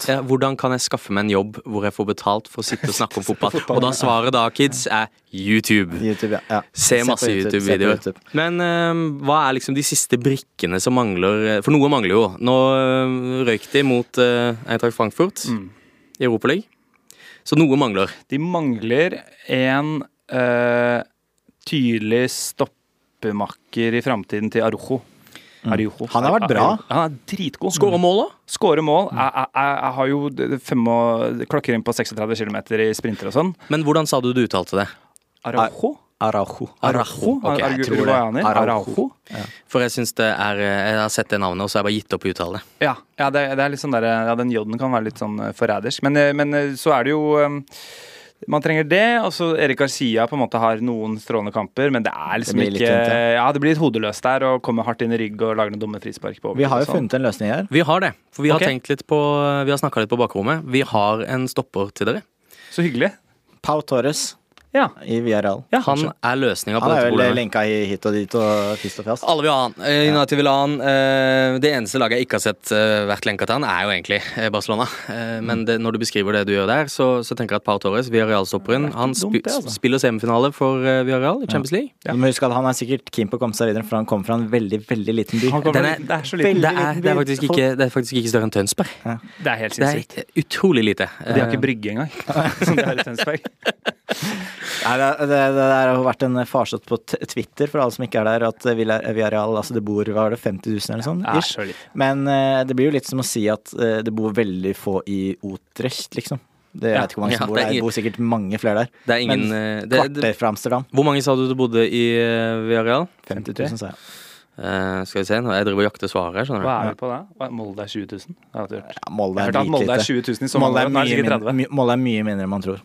ja, hvordan kan jeg skaffe meg en jobb hvor jeg får betalt for å sitte og snakke om *laughs* fotball? Og da svaret da, kids, er YouTube. YouTube, ja. ja. Se masse se på YouTube-videoer. YouTube. Men eh, hva er liksom de siste brikkene som mangler? For noe mangler jo. Nå eh, røyk de mot uh, Eintracht Frankfurt Mm. i Europaligaen. Så noe mangler. De mangler en eh, tydelig stoppemakker i framtiden til Arujo. Mm. Han har vært bra. Han er dritgod. Skåre mål, da? Skåre mål. Jeg, jeg, jeg, jeg har jo fem og, klokker inn på 36 km i sprinter og sånn. Men hvordan sa du du uttalte det? Araujo? Araujo. Araujo. Okay, Ok, jeg tror det. Araujo. Araujo. Ja. For jeg syns det er eh, Jeg har sett det navnet, og så har jeg bare gitt opp å uttale. Ja, ja, det, det er litt sånn der, ja, den J-en kan være litt sånn eh, forrædersk. Men, eh, men så er det jo Man trenger det. Og så Erik Garcia på en måte har noen strålende kamper, men det er liksom Det ikke ja. Det blir litt hodeløst der og kommer hardt inn i rygg og lager noen dumme frispark på Vi har jo sånn. funnet en løsning her. Vi har det. For vi har Ok. tenkt litt på Vi har snakka litt på bakrommet. Vi har en stopper til dere. Så hyggelig. Pau Torres Ja. i Villarreal. ja Han er løsninga på Han er dette vel lenka hit og dit og fist og fast. Alle vil ha han. Eh, United vil ha han. Eh, Det eneste laget jeg ikke har sett eh, vært lenka til han, er jo egentlig Barcelona. Eh, Men det, når du beskriver det du gjør der, så, så tenker jeg at Pau Torres, Villarreal-stopperen, han dumt, spi det, altså. spiller semifinale for Villarreal i Champions League. Du må huske at han er sikkert keen på å komme seg videre, for han kommer fra en veldig, veldig liten by. Er- det er liten. Det er, det, er faktisk ikke, det er faktisk ikke større enn Tønsberg. Det er helt Det sinnssykt. er utrolig lite. Og de har ikke brygge engang, *laughs* som de har i Tønsberg. *laughs* Det, det, det har vært en farsott på Twitter for alle som ikke er der, at Villarreal altså det bor hva var det, 50 000 eller sånn. Ja, ish. Men eh, det blir jo litt som å si at eh, det bor veldig få i Utrecht, liksom. Det, jeg Ja. vet ikke hvor mange Ja, som bor er der. Det bor sikkert mange flere der. Det er ingen Men eh, det, det, Kvarter fra Amsterdam. Hvor mange sa du det bodde i eh, Villarreal? 50 000, sa jeg. Uh, skal vi se, nå jeg driver og jakter svaret her, skjønner Hva er vi på da? Molde er 20 000? Jeg. Ja, Molde Jeg er har hørt at Molde er 20 000 i Molde sommer. er, Nå er det mye sikkert mindre, 30. my, Molde er mye mindre enn man tror.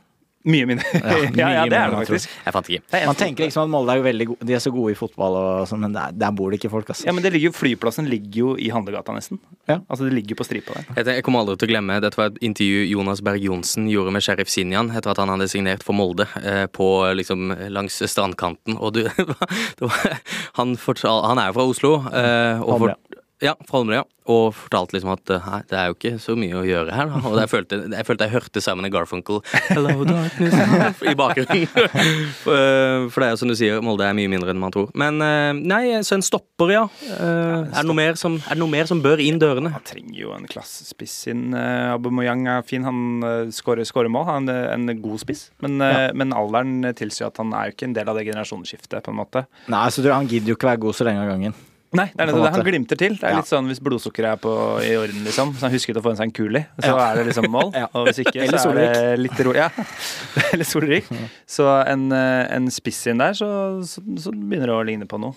Mye mindre. Ja, *laughs* ja, ja, det er det faktisk. Jeg fant ikke. Man tenker liksom at Molde er jo veldig gode, de er så gode i fotball, og sånn, men der, der bor det ikke folk, altså. Ja, men det ligger jo, Flyplassen ligger jo i handlegata, nesten. Ja. Altså, det ligger på stripa der. Jeg, tenker- jeg kommer aldri til å glemme Dette var et intervju Jonas Berg Johnsen gjorde med sheriff Sinjan etter at han hadde signert for Molde eh, på liksom langs strandkanten. Og du, *laughs* det var, han, fortal, han er jo fra Oslo. Eh, og for, Ja, fra Holmlia. Og fortalte liksom at eh, nei, det er jo ikke så mye å gjøre her. Da. Og jeg følte jeg, følte jeg hørte Simon Garfunkel Hello, darkness *laughs* i bakgrunnen. *laughs* for, eh, det er jo som du sier, Molde er mye mindre enn man tror. Men eh, nei, så en stopper, ja. Er, det noe mer som, er det noe mer som bør inn dørene? Han trenger jo en klassespiss inn. Aubameyang er fin, han skårer skårer mål. Han er en, en god spiss. Men, ja. men alderen tilsier at han er jo ikke en del av det generasjonsskiftet, på en måte. Nei, så du, han gidder jo ikke være god så lenge av gangen. Nei, det er det. Han glimter til. Det er Ja. litt sånn hvis blodsukkeret er på, i orden, liksom. Så han husket å få i seg en kuli, så er det liksom mål. *laughs* Ja. Og hvis ikke, så er det litt ro... Ja. *laughs* Eller solrik. Så en, eh, en spiss inn der, så, så, så begynner det å ligne på noe.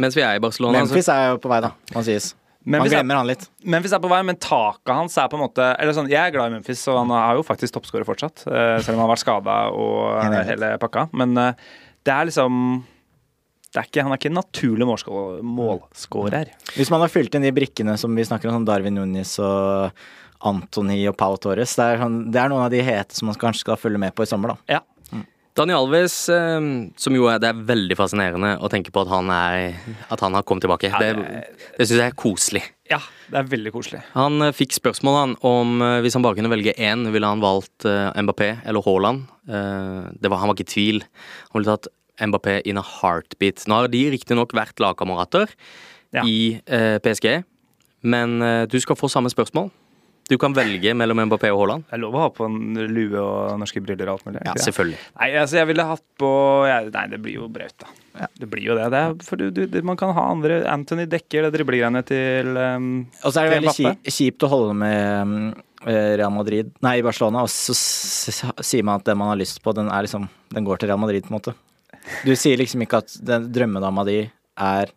Mens vi er i Barcelona Memphis er jo på vei, da. Man sies. Man Memphis er, glemmer han litt. Memphis er på vei, men taket hans er på en måte Eller sånn, Jeg er glad i Memphis, og han er jo faktisk toppskårer fortsatt. eh, Selv om han har vært skada og hele pakka. Men eh, det er liksom er ikke, Han er ikke en naturlig målskå- målskårer. Hvis man har fylt inn de brikkene som vi snakker om, som Darwin Nunes og Antony og Pau Torres, det er, sånn, det er noen av de hete som man kanskje skal følge med på i sommer, da. Ja. Daniel Alves, eh, som jo er Det er veldig fascinerende å tenke på at han, er, at han har kommet tilbake. Ja, det det syns jeg er koselig. ja, det er veldig koselig. Han eh, fikk spørsmål han, om eh, hvis han bare kunne velge én, ville han valgt Mbappé eller Haaland. Eh, det var, han var ikke i tvil. Han ville tatt Mbappé in a heartbeat. Nå har de riktignok vært lagkamerater Ja. i eh, PSG, men eh, du skal få samme spørsmål. Du kan velge mellom Mbappé og Haaland. Det er lov å ha på en lue og norske briller og alt mulig. Ja, selvfølgelig. Nei, altså jeg ville hatt på jeg, Nei, det blir jo Braut, da. Ja. Det blir jo det. det er, for du, du, man kan ha andre Anthony dekker det driblegreiene til um, Og så er det veldig kjipt, kjipt å holde med eh, Real Madrid Nei, Barcelona, og så sier man at den man har lyst på, den er liksom Den går til Real Madrid, på en måte. Du sier liksom ikke at den drømmedama di er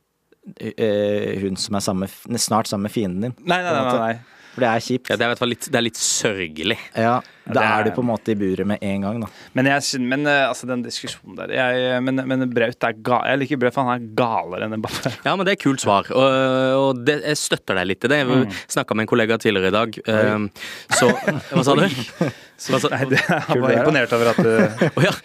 eh, hun som er samme, snart sammen med fienden din. Nei, nei, nei. nei, nei. For det er kjipt. Ja, det, er i hvert fall litt, det er litt sørgelig. Ja, det ja, er- er du på en måte i buret med en gang, da. Men, jeg, men eh, altså, den diskusjonen der jeg, Men, men Braut er ga, Jeg liker Braut, for han er galere enn Mbappé. Ja, men det er kult svar, og, og det, jeg støtter deg litt i det. Jeg Mm. snakka med en kollega tidligere i dag, um, så Hva sa du? *laughs* Sa, Nei, det, jeg var er, imponert over at du oh, ja. *laughs*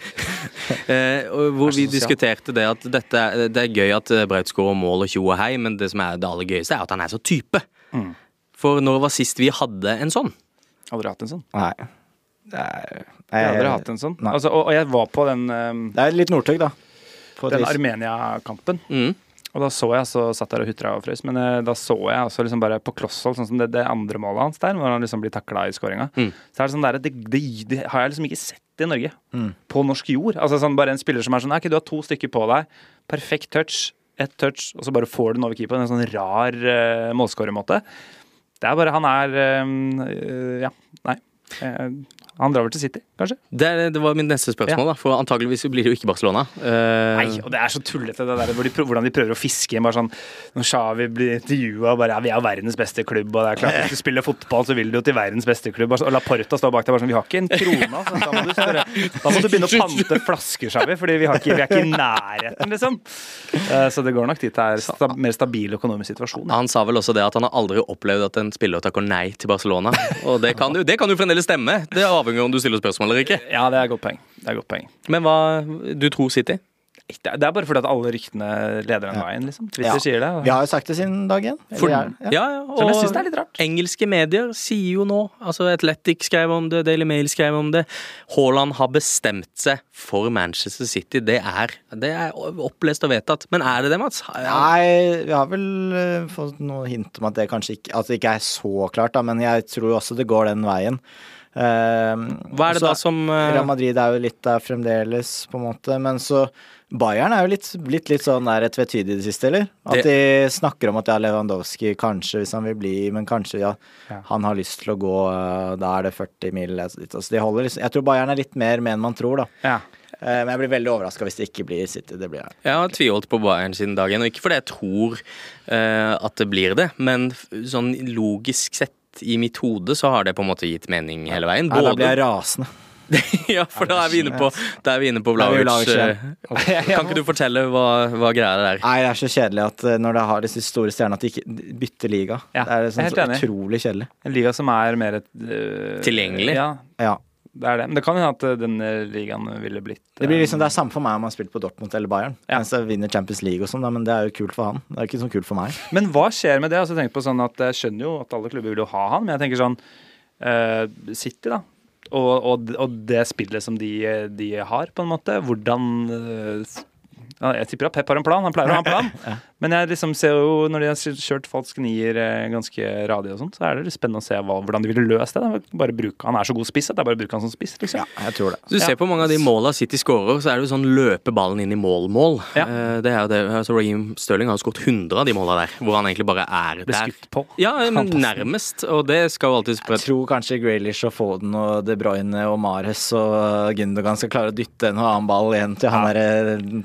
Eh, hvor vi diskuterte det at dette, er- det er gøy at eh, Braut skårer mål og tjo og hei, men det som er det aller gøyeste, er at han er så type. Mm. For når var sist vi hadde en sånn? Aldri hatt en sånn. Nei. Det er, Jeg har aldri hatt en sånn. Altså, og, og jeg var på den, um, det er litt Northug, da. På den. Armenia-kampen. Mm. Og da så jeg, så satt der og hutra og frøs, men eh, da så jeg også liksom bare på klosshold, sånn som det, det andre målet hans der, hvor han liksom blir takla i skåringa. Mm. Så er det sånn der, det, det, det har jeg liksom ikke sett i Norge. Mm. På norsk jord. Altså sånn bare en spiller som er sånn Ok, du har to stykker på deg. Perfekt touch. Ett touch, og så bare får du den over keeperen. En sånn rar uh, målskårermåte. Det er bare Han er eh, eh, Ja, nei. Eh, han drar vel til City, kanskje? Det, det var mitt neste spørsmål, da, for antageligvis blir det jo ikke Barcelona. Uh... Nei, og det er så tullete det der de prøver, hvordan de prøver å fiske inn bare sånn Når Xavi blir intervjua bare ja, vi er verdens beste klubb, og det er klart hvis du *laughs* spiller fotball, så vil du jo til verdens beste klubb. Og Laporta står bak deg bare sånn Vi har ikke en krone, altså. Da må du, spørre, da må du begynne å pante flasker, Xavi, fordi vi, har ikke, vi er ikke i nærheten, liksom. Uh, Så det går nok dit det er sta, mer stabil økonomisk situasjon. Han sa vel også det at han har aldri opplevd at en spiller takker nei til Barcelona. Og det kan du, det kan du fremdeles stemme. Det avhenger av om du stiller spørsmål eller ikke. Ja, det er godt poeng. Det er godt poeng. Men hva Du tror City? Det er bare fordi at alle ryktene leder den veien, liksom. Twitter Ja. sier det. Vi har jo sagt det siden dag én. For, ja, ja. og jeg synes det er litt rart. engelske medier sier jo nå Altså Athletic skrev om det, Daily Mail skrev om det. Haaland har bestemt seg for Manchester City. Det er, det er opplest og vedtatt. Men er det det, Mats? Nei, vi har vel eh, fått noe hint om at det kanskje ikke At det ikke er så klart, da, men jeg tror også det går den veien. Eh, Hva er det så- da som eh, Real Madrid er jo litt der fremdeles, på en måte. Men så Bayern er jo litt, blitt litt sånn der tvetydig i det siste, eller? At de snakker om at ja, Lewandowski kanskje, hvis han vil bli, men kanskje ja, Ja. han har lyst til å gå, eh, da er det 40 mil. Altså, de holder liksom Jeg tror Bayern er litt mer med enn man tror, da. Ja. Eh, Men jeg blir veldig overraska hvis det ikke blir City. Det blir jeg. Jeg har tviholdt på Bayern siden dagen, og ikke fordi jeg tror uh, at det blir det, men sånn logisk sett i mitt hode så har det på en måte gitt mening hele veien. Nei, da blir jeg rasende. *laughs* ja, for da er vi inne på, da er vi inne på eh, *laughs* Kan ikke du fortelle hva, hva greia er? Nei, det er så kjedelig at eh, når det har disse store stjernene, at de ikke bytter liga. Ja, det er sånn, helt så utrolig kjedelig. En liga som er mer et, uh, Tilgjengelig. Ja, Ja. det er det. Men det kan hende at eh, denne ligaen ville blitt Det blir liksom det er samme for meg om han har spilt på Dortmund eller Bayern. Ja. Mens jeg vinner Champions League og sånn, men det er jo kult for han. Det er ikke så kult for meg. Men hva skjer med det? Altså, jeg på sånn at jeg skjønner jo at alle klubber vil jo ha han, men jeg tenker sånn uh, City, da. Og, og, og det spillet som de, de har, på en måte. Hvordan eh, Jeg tipper at Pep har en plan. Han pleier å ha en plan. *laughs* Men jeg liksom ser jo, når de har kjørt falsk nier eh, ganske radig og sånt, så er det spennende å se hva, hvordan de ville løst det. Bare bruke, han er så god spiss at det er bare å bruke han som spiss, liksom. Ja, jeg tror det. Så du ser på mange av de måla City skårer, så er det jo sånn løpe ballen inn i mål-mål. Ja. Eh, Det er jo det, altså Raheem Stirling har jo skåret 100 av de måla der, hvor han egentlig bare er Ble der. skutt på. Ja, men nærmest, og det skal jo alltid Jeg tror kanskje Graylish og Foden og De Bruyne og Mares og Gundogan skal klare å dytte en og annen ball igjen til han derre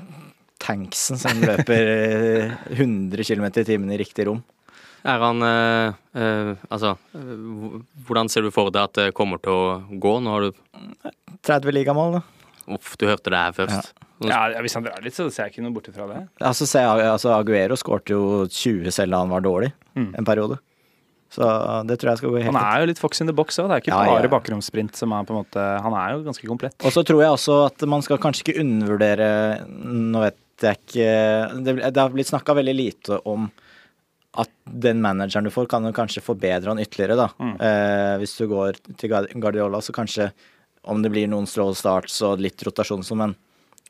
tanksen som løper eh, 100 km i timen i riktig rom. Er han eh, eh, Altså, eh, hvordan ser du for deg at det kommer til å gå? Nå har du 30 ligamål, da. Uff, du hørte det her først. Ja, ja, Hvis han drar litt, så ser jeg ikke noe bort ifra det. Altså, se, altså Aguero skårte jo 20 selv da han var dårlig en periode. Så det tror jeg skal gå helt Han er jo litt fox in the box òg. Det er ikke Ja, ja, bare ja. bakromssprint som er på en måte Han er jo ganske komplett. Og så tror jeg også at man skal kanskje ikke undervurdere Nå vet jeg ikke Det, det har blitt snakka veldig lite om at den manageren du får, kan kanskje forbedre han ytterligere, da. Mm. Eh, hvis du går til Guardiola, så kanskje om det blir noen slow starts og litt rotasjon, så men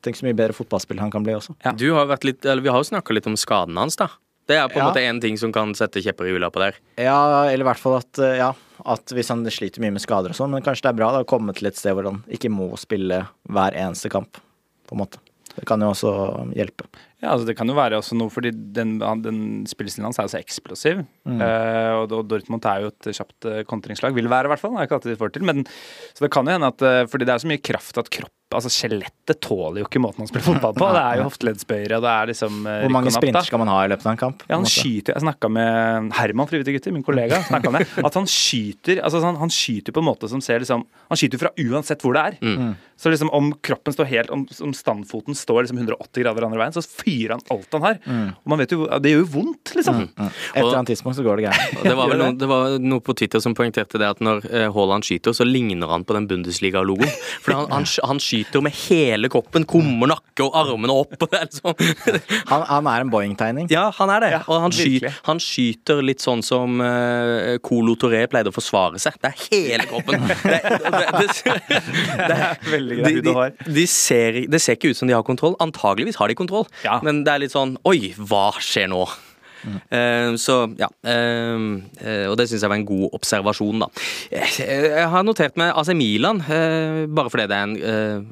tenk så mye bedre fotballspill han kan bli også. Ja. Du har vært litt, eller Vi har jo snakka litt om skaden hans, da. Det er på en Ja. måte én ting som kan sette kjepper i hjula på der. Ja, eller i hvert fall at eh, ja, at hvis han sliter mye med skader og sånn, men kanskje det er bra da, å komme til et sted hvor han ikke må spille hver eneste kamp, på en måte. Det kan jo også hjelpe. Ja, altså Det kan jo være også noe, fordi den, den spillestilen hans er jo så eksplosiv. Mm. og, og Dortmund er jo et kjapt eh, kontringslag. Vil være, i hvert fall. Det er ikke alltid de får til. Men, så det kan jo hende at eh, Fordi det er så mye kraft at kropp Altså Skjelettet tåler jo ikke måten han spiller fotball på. *laughs* Det er jo hofteleddsbøyere, det er liksom Hvor mange sprinter skal man ha i løpet av en kamp? Ja, han skyter Jeg snakka med Herman Frivillige gutter, min kollega. *laughs* med, At han skyter altså han, han skyter på en måte som ser liksom Han skyter fra uansett hvor det er. Mm. Så liksom om kroppen står helt Om, om standfoten står liksom 180 grader andre veien, så fyrer han alt han har. Mm. Og man vet jo Det gjør jo vondt, liksom. Et eller annet tidspunkt så går det gærent. Det var *laughs* vel noe, det var noe på Twitter som poengterte det at når eh, Haaland skyter, så ligner han på den Bundesliga-logoen. For han, han, han skyter med hele kroppen, kummer, nakke og armene opp. Og *laughs* det er liksom Han, han er en Boeing-tegning. Ja, han er det. Ja, og han, sky, han skyter litt sånn som uh, Colo Toré pleide å forsvare seg. Det er hele kroppen. *laughs* Det, det, det, det, Veldig de, grei hud og hår. de ser, det ser ikke ut som de har kontroll. Antageligvis har de kontroll, Ja. men det er litt sånn Oi, hva skjer nå? Eh, så ja. eh, eh, og det syns jeg var en god observasjon, da. Jeg har notert meg AC Milan, bare fordi det er en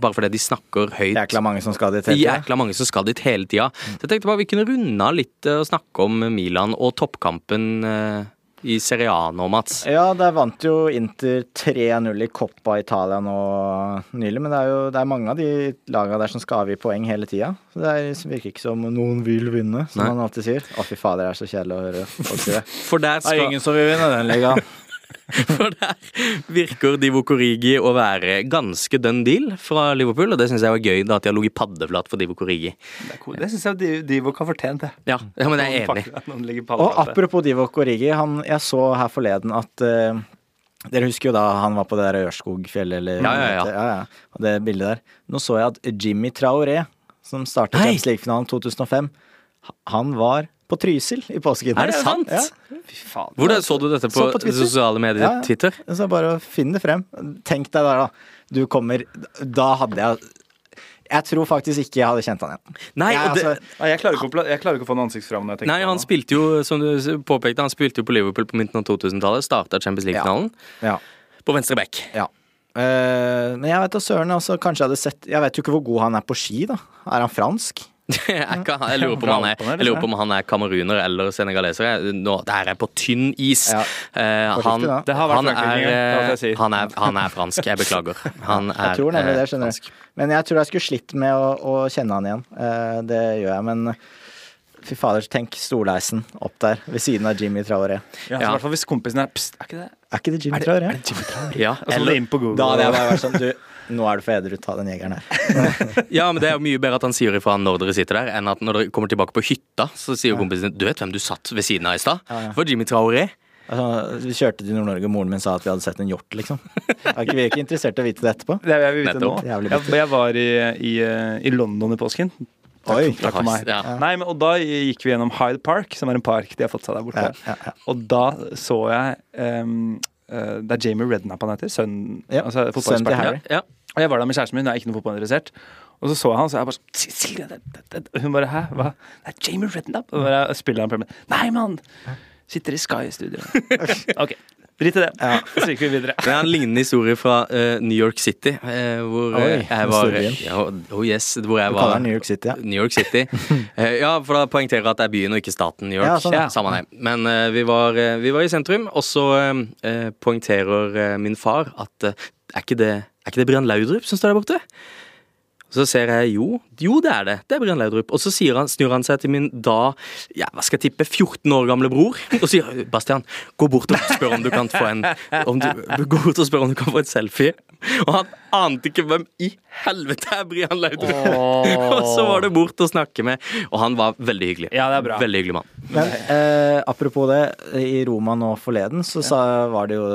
Bare fordi de snakker høyt. Jækla mange som skal dit hele tida. Jækla mange som skal dit hele tida. Så jeg tenkte bare vi kunne runde av litt og snakke om Milan og toppkampen i Serie A nå, Mats. Ja, der vant jo Inter 3-0 i Coppa Italia nå nylig, men det er jo det er mange av de laga der som skal avgi poeng hele tida. Så det er, virker ikke som noen vil vinne, som Nei. man alltid sier. Å, fy fader, det er så kjedelig å høre folk si det. For der, Det er ingen som vil vinne den ligaen. *laughs* for der virker Divo Korigi å være ganske dønn deal fra Liverpool, og det syns jeg var gøy, da at de har ligget paddeflat for Divo Korigi. Det, cool. det syns jeg Divo kan fortjene, det. Ja, ja men jeg er enig. Og apropos Divo Korigi, han, jeg så her forleden at uh, Dere husker jo da han var på det der Ørskogfjellet, eller Ja, ja, ja. ja, ja. Og det bildet der. Nå så jeg at Jimmy Traoré, som startet! Champions League-finalen 2005, han var på Trysil i påsken. Er det sant? Ja. Fy faen. Hvor så du dette på, på sosiale medier? Ja, ja. Twitter? Så bare finn det frem. Tenk deg der, da. Du kommer Da hadde jeg Jeg tror faktisk ikke jeg hadde kjent han igjen. Nei, Jeg, og det, altså, jeg, klarer ikke å, jeg klarer ikke å få en ansiktsfram når jeg nei, han spilte jo, som du påpekte, han spilte jo på Liverpool på midten av 2000-tallet. Starta Champions League-finalen ja. på venstre back. Ja. Uh, men jeg vet da søren, altså, kanskje jeg hadde sett Jeg vet jo ikke hvor god han er på ski, da. Er han fransk? Jeg, kan, jeg, lurer på om han er, jeg lurer på om han er kameruner eller senegaleser. Nå, det her er på tynn is. Ja. Eh, han. Det han, er, det eh, sier. han, er, han er fransk. Jeg beklager. Han er *laughs* Jeg tror nemlig det, eh, skjønner fransk. du. Men jeg tror jeg skulle slitt med å, å kjenne han igjen. Eh, det gjør jeg, men fy fader, tenk Storleisen opp der ved siden av Jimmy Traoré. Ja, så Ja. I hvert fall hvis kompisen er Pst, er ikke det? Er ikke det Jimmy Traoré? det Jimmy Traoré? Ja, Og eller, inn på Google. Da hadde jeg bare vært sånn Du, nå er du for edru, ta den jegeren her. *laughs* ja, men det er jo mye bedre at han sier ifra når dere sitter der, enn at når dere kommer tilbake på hytta, så sier ja. kompisen din Du vet hvem du satt ved siden av i stad? Ja, ja. Det Jimmy Traoré. Altså, vi kjørte til Nord-Norge, og moren min sa at vi hadde sett en hjort, liksom. *laughs* Er ikke vi ikke interessert i å vite det etterpå? Det er jeg vil vite nå. Nettopp. Jævlig Jeg, jeg var i, i, eh, i London i påsken. Oi. Takk for meg. Ja. Nei, men, og da gikk vi gjennom Hyde Park, som er en park de har fått seg der borte. Ja, ja, ja. Og da så jeg ehm, eh, Det er Jamie Redknapp han heter. Sønnen Ja, altså, sønnen til fotballeksperten. Harry. Ja. Og jeg var der med kjæresten min, jeg er ikke noe fotballinteressert. Og så så jeg han, så jeg bare sånn Silje, det, det, det. Og Hun bare Hæ? Hva? Det er Jamie Redknapp. Og bare spiller han Premier Nei, mann! Sitter i Sky-studio. *laughs* OK. Drit i det. *laughs* Så gikk vi videre. Det er en lignende historie fra uh, New York City, uh, hvor Oi, eh, jeg var ja, Oh yes, hvor jeg Du var New York City, ja. New York City. *laughs* Ja, for da poengterer jeg at det er byen og ikke staten New York. Ja, sånn, ja. Samme det. Men vi, var, vi var i sentrum, og så eh, poengterer min far at er ikke det, er ikke det Brian Laudrup som står der borte? Så ser jeg jo, jo det er det. Det er Brian Laudrup. Og så sier han, snur han seg til min da, ja, hva skal jeg tippe, 14 år gamle bror og sier Bastian, gå bort og spør om du kan få en om du, Gå bort og spør om du kan få en selfie. Og han ante ikke hvem i helvete er Brian Laudrup. *laughs* og så var det bort å snakke med, og han var veldig hyggelig. Ja, det er bra. Veldig hyggelig mann. Men eh, apropos det, i Roma nå forleden så sa, var det jo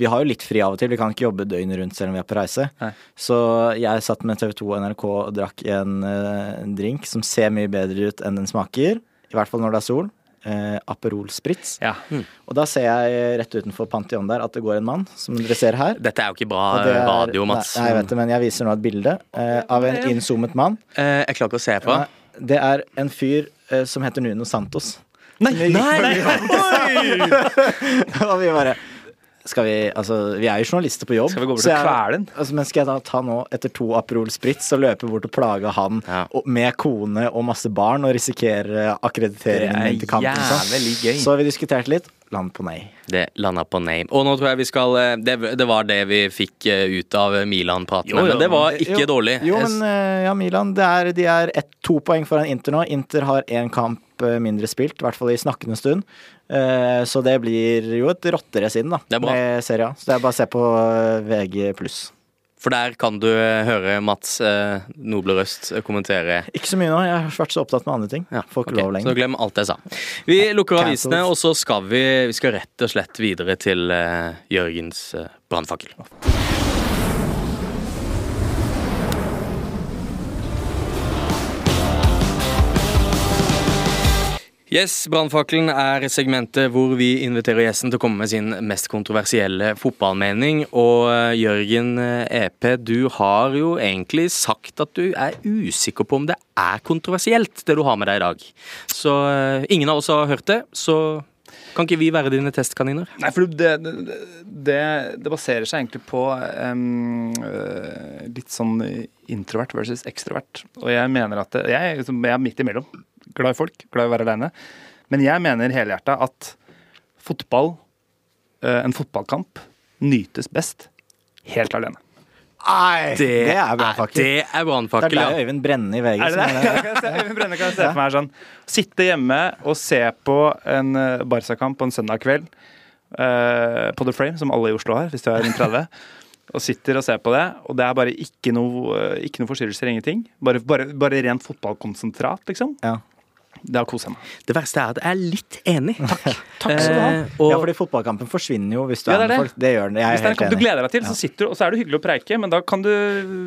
Vi har jo litt fri av og til, vi kan ikke jobbe døgnet rundt selv om vi er på reise. Nei. Så jeg satt med TV 2 og NRK drakk en, eh, en drink som ser mye bedre ut enn den smaker. I hvert fall når det er sol. Eh, Aperol Spritz. Ja. Og da ser jeg rett utenfor Pantheon der at det går en mann, som dere ser her. Dette er jo ikke bra er- radio, Mats. Nei, jeg vet det, men jeg viser nå et bilde eh, av en innzoomet mann. Eh, jeg klarer ikke å se på. Det er en fyr eh, som heter Nuno Santos. Nei, nei, nei, Oi! *laughs* og vi bare skal vi, altså, vi er jo journalister på jobb. Skal vi gå bort og jeg- kvele den? Altså, men skal jeg da ta nå, etter to Aperol Spritz, og løpe bort og plage han Ja. og, med kone og masse barn og risikere akkrediteringen er min til kampen? sånn? gøy. Så har vi diskutert litt. Land på nei. Det landa på nei. Og nå tror jeg vi skal eh, Det, det var det vi fikk eh, ut av Milan-praten. Jo, jo, Men det var ikke jo, dårlig. Jo, men eh, ja, Milan, det er, de er ett, to poeng foran Inter nå. Inter har én kamp eh, mindre spilt, i hvert fall i snakkende stund. Eh, så det blir jo et rotterace inn, da, er med Serie A. Så det er bare å se på eh, VG pluss. For der kan du høre Mats eh, noble røst kommentere. Ikke så mye nå, jeg har vært så opptatt med andre ting. Ja, Får ikke okay. lov Så lenger. glem alt jeg sa. Vi lukker avisene, og så skal vi, vi skal rett og slett videre til eh, Jørgens eh, brannfakkel. Yes, Brannfakkelen er segmentet hvor vi inviterer gjesten til å komme med sin mest kontroversielle fotballmening. Og eh, Jørgen eh, EP, du har jo egentlig sagt at du er usikker på om det er kontroversielt, det du har med deg i dag. Så eh, ingen av oss har hørt det, så kan ikke vi være dine testkaniner? Nei, for det, det, det, det baserer seg egentlig på øh, litt sånn introvert versus ekstrovert. Og jeg mener at jeg, liksom- jeg er midt imellom. Glad i folk, glad i å være aleine. Men jeg mener helhjerta at fotball, øh, en fotballkamp, nytes best helt alene. Nei, det, er. Det er Det er brannfakkel, ja. Øyvind Brenne i VG. Er det det? *laughs* Kan jeg Øyvind Brenne kan jeg se for meg sånn Sitte hjemme og se på en eh, Barca-kamp på en søndag kveld uh, på The Frame, som alle i Oslo har, hvis du er rundt 30. *laughs* Og sitter og ser på det, og det er bare ikke noe, eh, ikke noe forstyrrelser, ingenting. Bare, bare, bare rent fotballkonsentrat, liksom. Ja. Da har kosa meg. Det verste er at jeg er litt enig. Takk. Takk skal du ha. Eh, og- ja, fordi fotballkampen forsvinner jo hvis du Ja, det er med folk. Det gjør den. Jeg Hvis er det er en kamp du gleder deg til, så sitter du, og så er det hyggelig å preike, men da kan du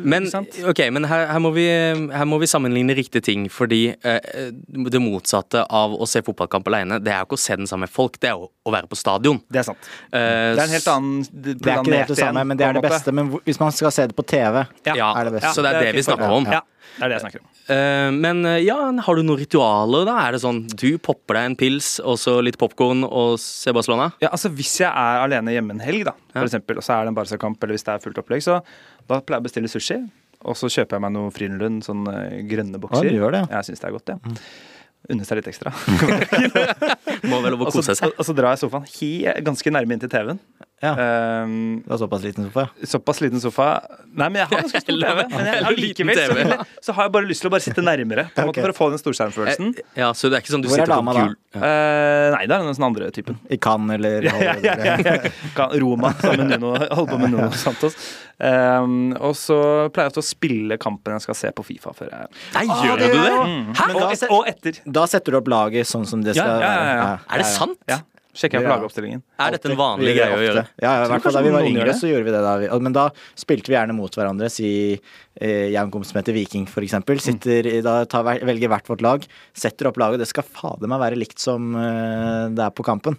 Men, ikke sant? ok, men her, her, må vi, her må vi sammenligne riktige ting, fordi eh, det motsatte av å se fotballkamp alene, det er jo ikke å se den sammen med folk, det er jo å være på stadion. Det er sant. Eh, Det er en helt annen Det er ikke helt det samme, men det er det beste. Men hvis man skal se det på TV Ja, er det beste. så det er det vi snakker om. Ja, det er det jeg snakker om. Eh, men eh, ja, har du noen ritualer, da? Er det sånn du popper deg en pils, og så litt popkorn og ser Barcelona? Ja, altså Hvis jeg er alene hjemme en helg, da, for Ja. eksempel, og så er det en Barca-kamp, eller hvis det er fullt opplegg, så da pleier jeg å bestille sushi. Og så kjøper jeg meg noe Frydenlund, sånn eh, grønne bokser. du gjør det, ja. Jeg syns det er godt, ja. Unne seg litt ekstra. *laughs* Må vel lov å og, så, kose seg. og så drar jeg sofaen he, ganske nærme inntil TV-en. Ja. Um, Du har såpass liten sofa. såpass liten sofa Nei, men jeg har ganske *laughs* stor TV. Men jeg, allikevel *laughs* så, så har jeg bare lyst til å bare sitte nærmere, på en *laughs* måte, for å få den storskjermfølelsen. Ja, så det er ikke sånn du Hvor er sitter dama da? kul... Ja. Eh, nei, det er den sånn andre typen. I Cannes eller ja, Roma sammen med Nuno. Holder på med Nuno Santos. Um, og så pleier jeg ofte å spille kampen jeg skal se på Fifa før jeg Nei, Ah, gjør det du det? mm. Hæ? og, da og etter. Da setter du opp laget sånn som det skal ja, ja, ja. være. Er det sant? Ja. Sjekker jeg på Ja. lagoppstillingen. Er dette en vanlig greie å gjøre? Ja, ja, i hvert fall da vi var yngre, så gjorde vi det. da. Men da spilte vi gjerne mot hverandre. Si eh, jeg og en kompis som heter Viking, for eksempel. Sitter, da tar, velger hvert vårt lag, setter opp laget. Det skal fader meg være likt som eh, det er på kampen.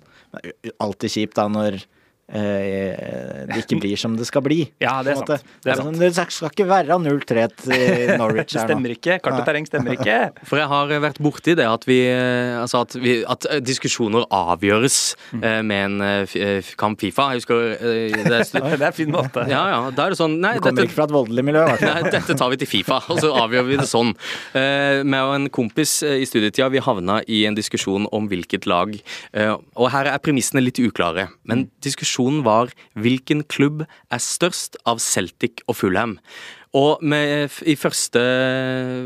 Alltid kjipt da når det ikke blir som det skal bli. Ja, det er en sant. Det er sånn, det skal ikke være 0-3 til Norwich Det stemmer ikke. Kart og terreng stemmer ikke. For jeg har vært borti det at vi Altså at, vi, at eh, diskusjoner avgjøres mm. med en eh, f- eh, kamp Fifa. Jeg husker eh, det er, Det er en fin måte. Ja, ja. Da er det sånn Nei, Du kommer dette, ikke fra et voldelig miljø, i hvert fall. Nei, dette tar vi til Fifa, og så avgjør vi det sånn. Eh, meg en kompis eh, i studietida vi havna i en diskusjon om hvilket lag. Eh, og her er premissene litt uklare, men diskusjonen var hvilken klubb er størst av Celtic og Fulham. Og med, i første,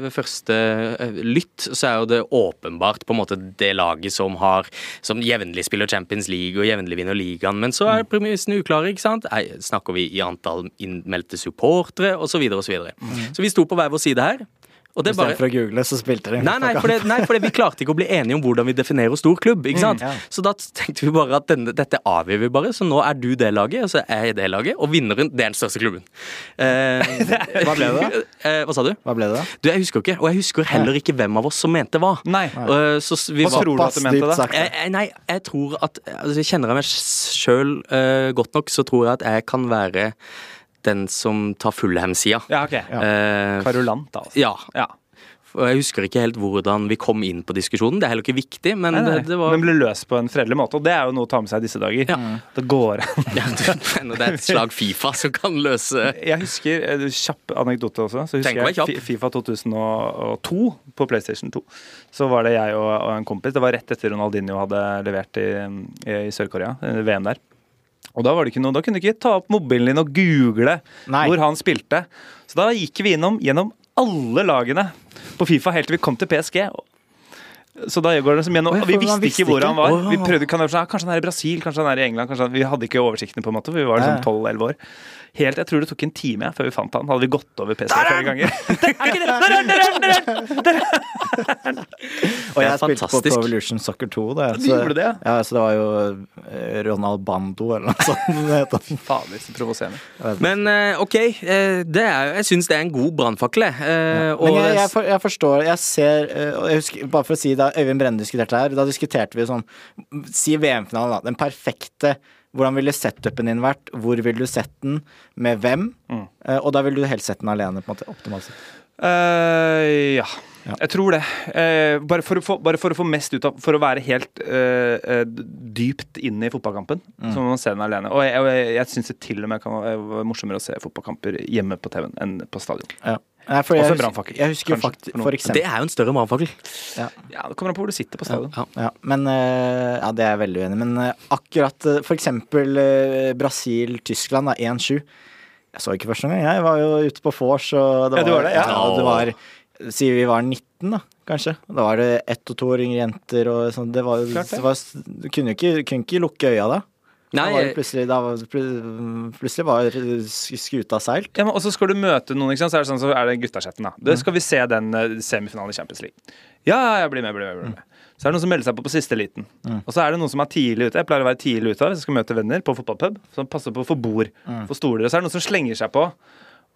første eh, lytt så er jo det åpenbart på en måte det laget som har Som jevnlig spiller Champions League og jevnlig vinner ligaen. Men så er premissene uklare. ikke sant? Nei, Snakker vi i antall innmeldte supportere osv. Så, videre, og så, videre. så vi sto på hver vår side her. Og det bare Istedenfor å google, så spilte de. Nei, nei, for det, nei, for det, vi klarte ikke å bli enige om hvordan vi definerer stor klubb. ikke sant? ja. Så da tenkte vi bare at denne, dette avgjør vi bare. Så nå er du det laget, og så er jeg det laget. Og vinneren, det er den største klubben. Eh, *laughs* Hva ble det, da? eh, hva sa du? Hva ble det, da? Du, Jeg husker ikke, og jeg husker heller ikke hvem av oss som mente hva. Nei. Uh, så vi Hva var, tror du at du mente, da? Jeg, jeg, nei, jeg tror at altså, Kjenner jeg meg sjøl godt nok, så tror jeg at jeg kan være den som tar Fullham-sida. Ja, ok. Ja. Kvarulant, da. Altså. ja. Ja. Jeg husker ikke helt hvordan vi kom inn på diskusjonen. Det er heller ikke viktig, men Nei, nei. Det, det var Men ble løst på en fredelig måte, og det er jo noe å ta med seg i disse dager. Ja. Det går an. ja, *laughs* det er et slag Fifa som kan løse Jeg husker eh, Kjapp anekdote også. Så husker jeg Fifa 2002 på PlayStation 2. Så var det jeg og, og en kompis. Det var rett etter Ronaldinho hadde levert i, i Sør-Korea. eh, VM der. Og da var det ikke noe, da kunne du ikke ta opp mobilen din og google Nei. hvor han spilte. Så da gikk vi innom gjennom alle lagene på Fifa helt til vi kom til PSG. Så da går det som gjennom, og Vi visste ikke hvor han var. Vi prøvde, sånn, Kanskje han er i Brasil, kanskje han er i England. Han, vi hadde ikke oversikten, på en måte, for vi var liksom 12-11 år. Helt, Jeg tror det tok en time ja, før vi fant han. Hadde vi gått over PC flere ganger. Der er han! Og jeg spilte på Provolution Soccer 2. Da, Så, gjorde det, ja? Så det var jo Ronald Bando eller noe sånt. Fader, så provoserende. Men OK, det er, jeg syns det er en god brannfakkel, jeg. Men jeg, jeg, jeg forstår Jeg ser jeg husker, Bare for å si Da Øyvind Brenne diskuterte her, da diskuterte vi sånn Si VM-finalen, da. Den perfekte hvordan ville setupen din vært? Hvor ville du sett den? Med hvem? Mm. Uh, og da ville du helst sett den alene, på en måte. Optimalt sett. Uh, ja. Ja. Jeg tror det. Uh, bare, for få, bare for å få mest ut av For å være helt uh, dypt inne i fotballkampen, Mm. så må man se den alene. Og jeg, jeg, jeg syns det til og med kan være morsommere å se fotballkamper hjemme på TV-en enn på stadion. Ja. Nei, for Også jeg, en husker, brannfakkel, jeg husker kanskje, faktisk for eksempel. Det er jo en større brannfakkel. ja, Ja, Det kommer an på hvor du sitter på stadion. Ja. ja, Men eh, Ja, det er jeg veldig uenig i. Men eh, akkurat eh, for eksempel Brasil-Tyskland, da. 1-7. Jeg så ikke første gang. Jeg var jo ute på vors, og det Ja, du var det, ja. det var Sier vi var 19, da, kanskje. Da var det ett- og toåringer, jenter og sånn. Det var, Klart det. det var Du kunne jo ikke, kunne ikke lukke øya da. Nei, da var det plutselig, da var, plutselig var skuta seilt. Ja, men også skal du møte noen, ikke sant? så er det sånn så er det guttasjetten. da. Det skal vi se den eh, semifinalen i Champions League. Ja, ja, jeg blir med, blir med. blir med. Så er det noen som melder seg på på siste liten. Mm. Og så er det noen som er tidlig ute. Jeg pleier å være tidlig ute hvis jeg skal møte venner på fotballpub. Som passer på å få bord, Mm. få stoler. Og så er det noen som slenger seg på.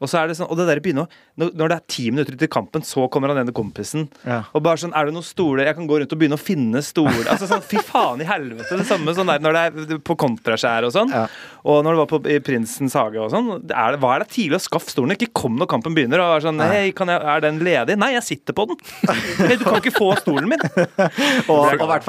Og så er det sånn, og det der begynner å, når, det er ti minutter til kampen, så kommer han ene kompisen. Ja. Og bare sånn, er det noen stoler Jeg kan gå rundt og begynne å finne stoler. Altså sånn, Fy faen i helvete. Det samme sånn der når det er på kontraskjær og sånn. Ja. Og når det var på i Prinsens hage og sånn. Er det, hva er det tidlig å skaffe stolen? Ikke kom når kampen begynner og er sånn Hei, kan jeg, er den ledig? Nei, jeg sitter på den. Hei, du kan ikke få stolen min. *laughs* Og i hvert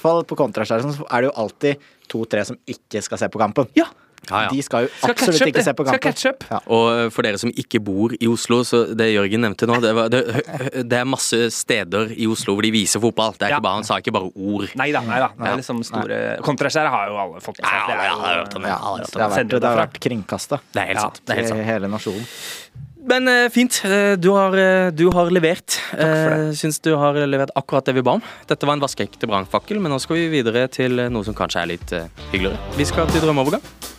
fall, på kontraskjæret så er det jo alltid to-tre som ikke skal se på kampen. Ja. Ja, ja. De skal jo Skal absolutt catche ikke det. se på Skal kampen. catche up. Ja. Og eh, for dere som ikke bor i Oslo, så det Jørgen nevnte nå, det, var, det, det er masse steder i Oslo hvor de viser fotball. Det er ikke bare, Han sa ikke bare ord. Nei da. nei da Det er liksom store Kontraskjæret har jo alle fått med seg. Ja, Det er det. Ja, Ja, ja, det har vært, Sender det har vært kringkasta er er til hele nasjonen. Men eh, fint. Eh, Du har, du har levert. Syns du har levert akkurat det vi ba om. Dette var en vaskeekte brannfakkel, men nå skal vi videre til noe som kanskje er litt hyggeligere. Vi skal til drømmeovergang.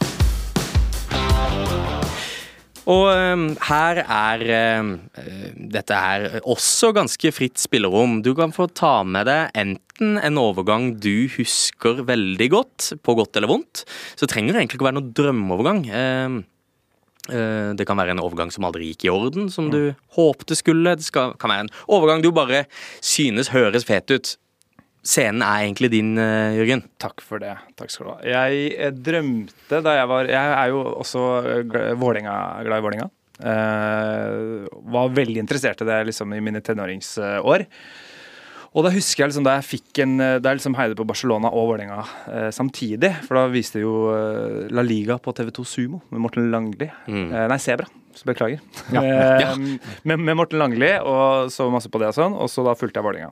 Og eh, her er eh, eh, Dette er også ganske fritt spillerom. Du kan få ta med deg enten en overgang du husker veldig godt, på godt eller vondt. Så trenger det egentlig ikke være noen drømmeovergang. Eh, eh, det kan være en overgang som aldri gikk i orden, som du håpte skulle. Det skal, kan være en overgang du bare synes høres fet ut. Scenen er egentlig din, eh, Jørgen. Takk for det. Takk skal du ha. Jeg eh, drømte da jeg var Jeg er jo også eh, Vålinga, glad i Vålinga. Uh, var veldig interessert i det liksom, i mine tenåringsår. Og da husker jeg liksom da jeg fikk en Da jeg liksom heide på Barcelona og Vålerenga eh, samtidig. For da viste jo eh, La Liga på TV2 Sumo med Morten Langli. Mm. Eh, nei, Sebra. Så beklager. Ja. *laughs* ja. med, med Morten Langli, og så masse på det og sånn. Og så da fulgte jeg Vålerenga.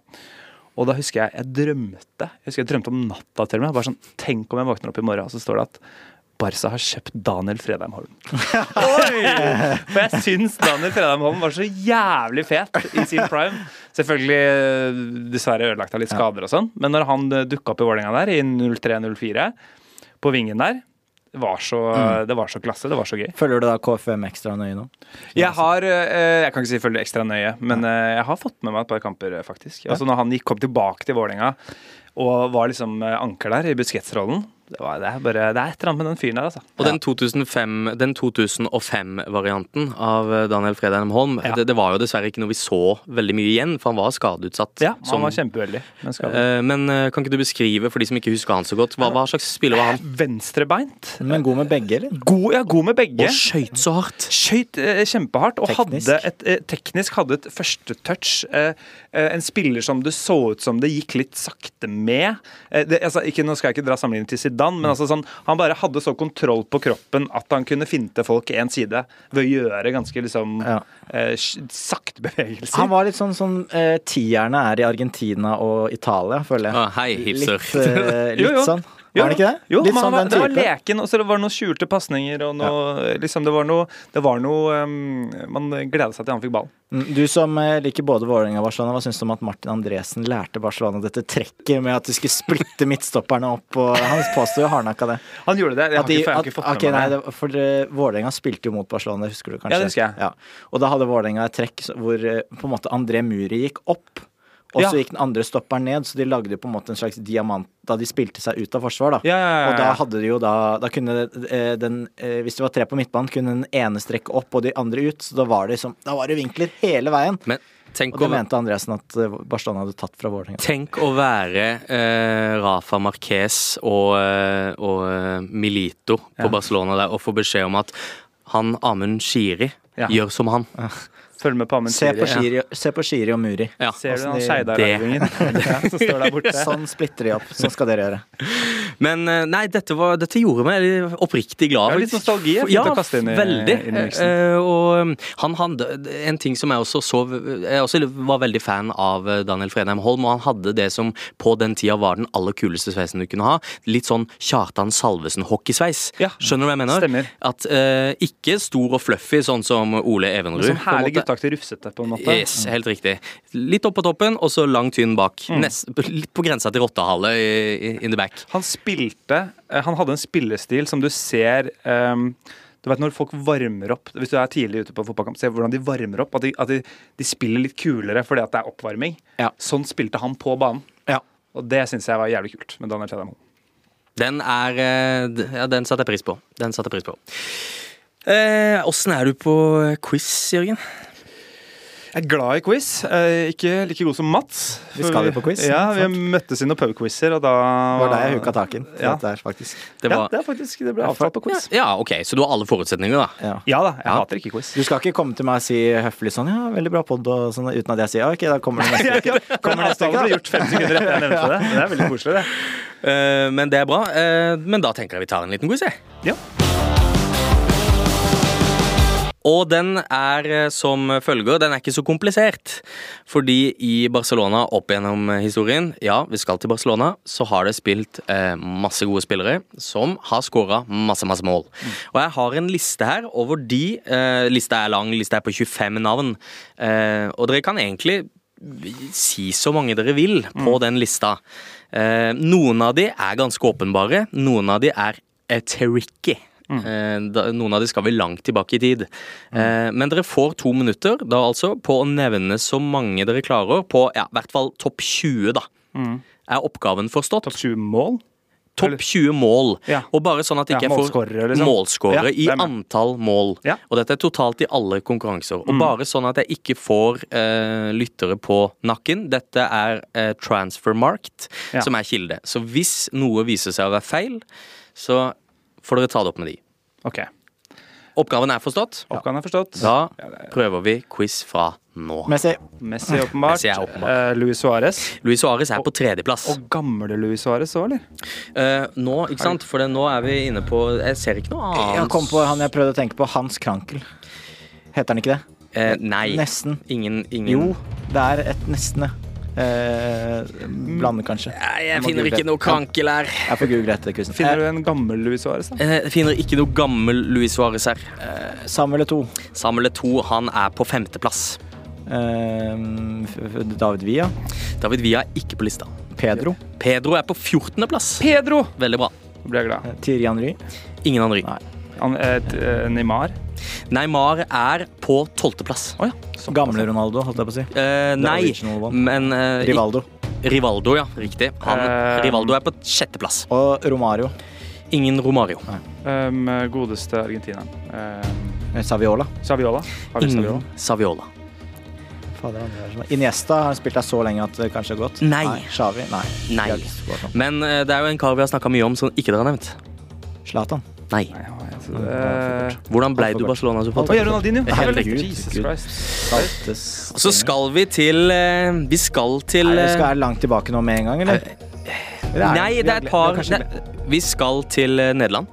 Og da husker jeg jeg drømte Jeg husker jeg drømte om natta til og med. Bare sånn, Tenk om jeg våkner opp i morgen, og så står det at Barca har kjøpt Daniel Fredheim Holm. *laughs* For jeg syns Daniel Fredheim Holm var så jævlig fet i sin prime. Selvfølgelig eh, dessverre ødelagt av litt skader og sånn, men når han dukka opp i Vålerenga der i 03-04, på vingen der, var, så, det var så klasse. Det var så gøy. Følger du da KFM ekstra nøye nå? Jeg har eh, Jeg kan ikke si følger ekstra nøye, men eh, jeg har fått med meg et par kamper, eh, faktisk. Altså Når han gikk, kom tilbake til Vålerenga og var liksom anker der i Busquets-rollen det, var- det, er bare- det er et eller annet med den fyren der, altså. Og den 2005-varianten 2005-varianten av eh, Daniel Fredheim Holm, Ja. det, det var jo dessverre ikke noe vi så veldig mye igjen, for han var skadeutsatt. Ja, som- Han var kjempeuheldig. Men Eh, Men eh, kan ikke du beskrive, for de som ikke husker han så godt, hva, hva slags spiller var han? Venstrebeint. Men god med begge, eller? God, ja, god med begge. Og skøyt så hardt! Skøyt eh, kjempehardt og Teknisk. hadde et, eh, teknisk hadde et første touch. Eh, eh, en spiller som det så ut som det gikk litt sakte med. Eh, det, altså, ikke, nå skal jeg ikke dra sammenligning til Zidane, men altså, sånn, han bare hadde så kontroll på kroppen at han kunne finte folk én side ved å gjøre ganske liksom Ja. eh, sakte bevegelser. Han var litt sånn som eh, tierne er i Argentina og Italia, føler jeg. Ah, hei, hipster. Litt, eh, *laughs* Jo, jo. sånn. Jo, Var det ikke det? Jo, litt sånn var, den det var leken, og så det var noen skjulte pasninger og noe liksom, Det var noe, det var noe um, Man gleda seg til han fikk ballen. Mm, Du som eh, liker både Vålerenga og Barcelona, hva syns du om at Martin Andresen lærte Barcelona dette trekket med at de skulle splitte *laughs* midtstopperne opp? Og han påsto jo hardnakka det. Han gjorde det. Jeg har de, ikke, jeg har ikke fått med meg det. for eh, Vålerenga spilte jo mot Barcelona, husker du kanskje? Ja, det husker jeg. Ja. Og da hadde Vålerenga et trekk hvor eh, på en måte André Muri gikk opp. Og Ja. så gikk den andre stopperen ned, så de lagde på en måte en slags diamant da de spilte seg ut av forsvar. da Ja, ja, ja, ja. Og da hadde de jo da Da kunne eh, den eh, Hvis det var tre på midtbanen, kunne den ene strekke opp og de andre ut. Så da var det liksom Da var det vinkler hele veien. Men tenk Og det å, mente Andresen at eh, Barcelona hadde tatt fra Vålerenga. tenk å være eh, Rafa Marquez og, og Milito på Ja. Barcelona der og få beskjed om at han Amund Shiri Ja. gjør som han. Følg med på Amund Se på, Shiri. Se på Shiri og Muri. Ja. Ser du den de- Skeidar-arvingen *laughs* ja, som står der borte? *laughs* Sånn splitter de opp. Sånn skal dere gjøre. Men eh, nei, dette, var, dette gjorde meg oppriktig glad. Ja, litt nostalgi er fint ja, å kaste inn i- veldig. inn i. Eh, og um, han hadde en ting som jeg også så Jeg også var veldig fan av eh, Daniel Fredheim Holm, og han hadde det som på den tida var den aller kuleste sveisen du kunne ha. Litt sånn Kjartan Salvesen-hockeysveis. Ja, Skjønner du hva jeg mener? stemmer. At uh, ikke stor og fluffy, sånn som Ole Evenrud. Som på en herlig måte. Gutteaktig rufsete, på en måte. Yes, helt riktig. Litt opp på toppen, og så lang, tynn bak. Mm. Nest, litt på grensa til rottehale in the back. Han spilte eh, Han hadde en spillestil som du ser um, du vet når folk varmer opp Hvis du er tidlig ute på fotballkamp, se hvordan de varmer opp. At de, at de, de spiller litt kulere fordi at det er oppvarming. Ja. Sånn spilte han på banen. Ja. Og det syns jeg var jævlig kult med Daniel Fredheim Holm. Den er eh, Ja, den satte jeg pris på. Den satte jeg pris på. Eh, er du på quiz, Jørgen? Jeg er glad i quiz. Eh, ikke like god som Mats. Vi skal jo på quiz, Ja, vi snart. møttes i noen pubquizer, og da Det var det jeg huka tak i. Ja. dette her, faktisk. Det Ja, det er faktisk Det ble avtalt på ja, quiz. ja, OK, så du har alle forutsetninger, da. Ja. Ja da, jeg Ja. hater ikke quiz. Du skal ikke komme til meg og si høflig sånn Ja, veldig bra pod, og sånn, uten at jeg sier ja, OK, da kommer det *laughs* neste uke. Kommer neste ble gjort fem sekunder etter jeg nevnte det. Men det er veldig koselig, det. Uh, men det er bra. Uh, men da tenker jeg vi tar en liten quiz, jeg. Ja. Og den er eh, som følger. Den er ikke så komplisert. Fordi i Barcelona opp gjennom historien, ja, vi skal til Barcelona, så har det spilt eh, masse gode spillere som har skåra masse, masse mål. Og jeg har en liste her over de eh, Lista er lang, lista er på 25 navn. Eh, og dere kan egentlig si så mange dere vil på den lista. Eh, noen av de er ganske åpenbare. Noen av de er eh, tricky. Eh, da, noen av de skal vi langt tilbake i tid. Eh, men dere får to minutter da altså på å nevne så mange dere klarer på ja, i hvert fall topp 20, da. Er oppgaven forstått? Topp 20 mål? Topp 20 mål. Ja. Og bare sånn at Ja, ikke jeg får målscorere, liksom. målscorere Ja, i antall mål. Ja. Og dette er totalt i alle konkurranser. Mm. Og bare sånn at jeg ikke får eh, lyttere på nakken. Dette er eh, transfermarked, Ja. som er kilde. Så hvis noe viser seg å være feil, så får dere ta det opp med de. Ok. Oppgaven er forstått. Oppgaven er forstått. Da er- prøver vi quiz fra nå. Messi. Messi, åpenbart. Messi er åpenbart. Eh, Luis Suárez. Luis Suárez er på tredjeplass. Og gamle Luis Suárez òg, eller? Eh, nå, ikke sant? For det, nå er vi inne på Jeg ser ikke noe annet. Jeg kom på han jeg prøvde å tenke på. Hans Krankel. Heter han ikke det? Eh, nei. Nesten. Ingen, ingen Jo, det er et nesten, det. Eh, blande, kanskje. Nei, Jeg finner ikke noe krankel her. Jeg får google etter quizen. Finner Eh, du en gammel Louis Suárez, da? Eh, Jeg finner ikke noe gammel Louis Suárez her. Samuel to. Samuel to, han er på femteplass. Eh, David Villa. David Villa er ikke på lista. Pedro. Pedro er på fjortendeplass. Pedro! Veldig bra. Blir jeg glad. Eh, Thierry Henry. Ingen Henry. Nei. Han, eh, t- eh, Neymar. Neymar er på tolvteplass. Oh, ja. Gamle Ronaldo, holdt jeg på å si. Eh, nei, men eh, Rivaldo. Rivaldo, ja. Riktig. Han, Eh, Rivaldo er på sjetteplass. Og Romario. Ingen Romario. Um, godeste argentineren. Um, Eh, Saviola. Saviola. Har Saviola? Ingen Saviola. Han Iniesta har spilt der så lenge at det kanskje har gått. Nei. Xavi? Nei. Nei. Noe. Men eh, det er jo en kar vi har snakka mye om som ikke dere har nevnt. Zlatan. Nei. Nei, eh, Hvordan ble du Barcelona-supporter? Ronaldinho. Herregud. Jesus Christ. Så skal vi til eh, Vi skal til Nei, eh, Skal jeg langt tilbake nå med en gang, eller? Eller Nei, det er et par kanskje- det, Vi skal til Nederland.